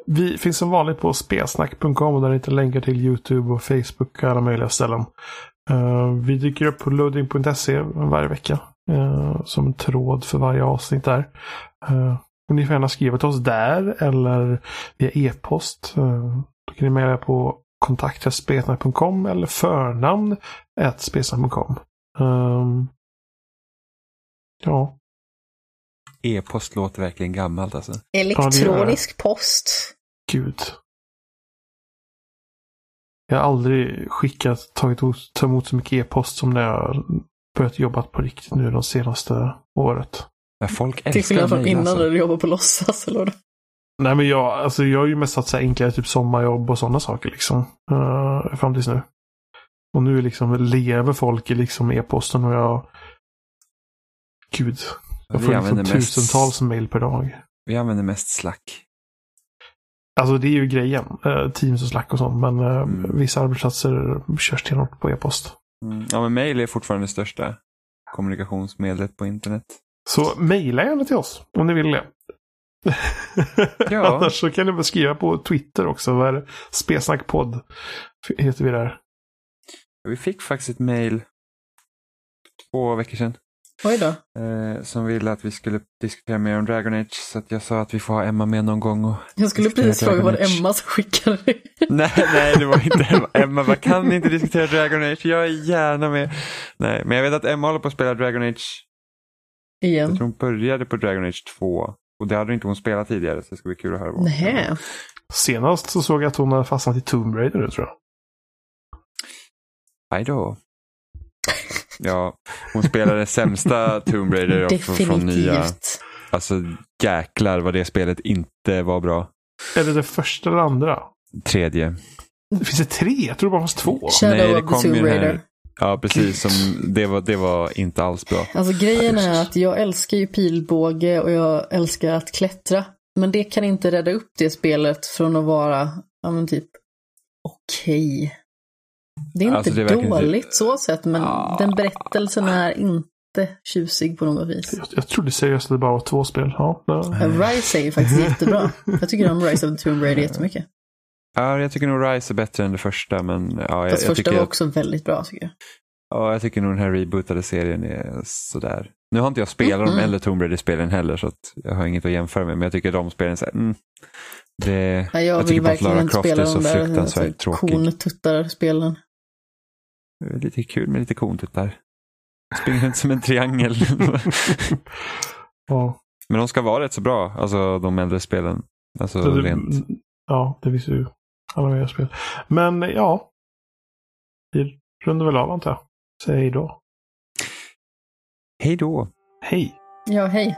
Vi finns som vanligt på spelsnack.com där ni hittar länkar till YouTube och Facebook och alla möjliga ställen. Eh, vi dyker upp på loading.se varje vecka. eh, som en tråd för varje avsnitt där. Uh, och ni får gärna skriva till oss där eller via e-post. Då kan ni mejla på kontakt.spelsnack.com eller förnamn spelsnack.com. Um, ja, E-post låter verkligen gammalt alltså. Elektronisk post. Gud. Jag har aldrig skickat, tagit emot så mycket e-post som när jag börjat jobba på riktigt nu de senaste året. Men folk Till älskar skillnad från innan alltså. när du jobbar på låtsas. Eller? vad? Nej men jag, alltså jag har ju mest haft så enklare typ sommarjobb och sådana saker liksom. Uh, fram tills nu. Och nu liksom lever folk i liksom e-posten och jag... Gud. Jag får liksom mest- tusentals mejl per dag. Vi använder mest Slack. Alltså det är ju grejen. eh, Teams och Slack och sånt. Men eh, Mm. vissa arbetsplatser kör stenhårt på e-post. Mm. Ja, men mejl är fortfarande det största kommunikationsmedlet på internet. Så mejla gärna till oss om ni vill det. Ja. Annars så kan ni väl skriva på Twitter också. Vad är det? Spelsnackpodd heter vi där. Vi fick faktiskt ett mejl två veckor sedan Oj då. eh, som ville att vi skulle diskutera mer om Dragon Age. Så att jag sa att vi får ha Emma med någon gång. Och... Jag skulle precis fråga Age. Emma som skickade det. nej, nej, det var inte Emma. Emma bara, kan ni inte diskutera Dragon Age? Jag är gärna med. Nej, men jag vet att Emma håller på att spela Dragon Age. Jag Igen. tror hon började på Dragon Age 2. Och det hade inte hon spelat tidigare, så det ska bli kul att höra. vad- Nähä. Senast så såg jag att hon hade fastnat i Tomb Raider nu tror jag. Aj då. Ja, hon spelade sämsta Tomb Raider också från nya. Alltså jäklar vad det spelet inte var bra. Är det det första eller andra? Tredje. Finns det tre? Jag tror det bara fanns två. Shadow Nej, det of the kom Tomb Raider. Ja, precis. Som, det, var, det var inte alls bra. Alltså grejen är att jag älskar ju pilbåge och jag älskar att klättra. Men det kan inte rädda upp det spelet från att vara, ja men typ, okej. Det är inte Alltså, det är dåligt inte- så sett, men Ah. den berättelsen är inte tjusig på något vis. Jag, jag trodde seriöst att det bara var två spel. Ja, det... Ja, Rise är ju faktiskt jättebra. Jag tycker om Rise of the Tomb Raider jättemycket. Ja, jag tycker nog Rise är bättre än det första, men ja, jag, Fast jag, första tycker, var att- också väldigt bra tycker jag. ja, jag tycker nog den här rebootade serien är sådär. Nu har inte jag spelat Mhm. de äldre Tomb Raider-spelen heller, så att jag har inget att jämföra med, men jag tycker de spelen är så här, mm, det, Nej, jag, jag tycker vill bara att Lara Croft är så fruktansvärt alltså, tråkig. kontuttar-spelen. lite kul med lite kontuttar. Springer inte som en triangel. ja. men de ska vara rätt så bra, alltså de äldre spelen. Alltså Det- rent. Ja, det visste ju alla möjliga spel. Men ja. Vi rundar väl av antar jag. Säg hej då. Hej då! Hej! Ja, hej.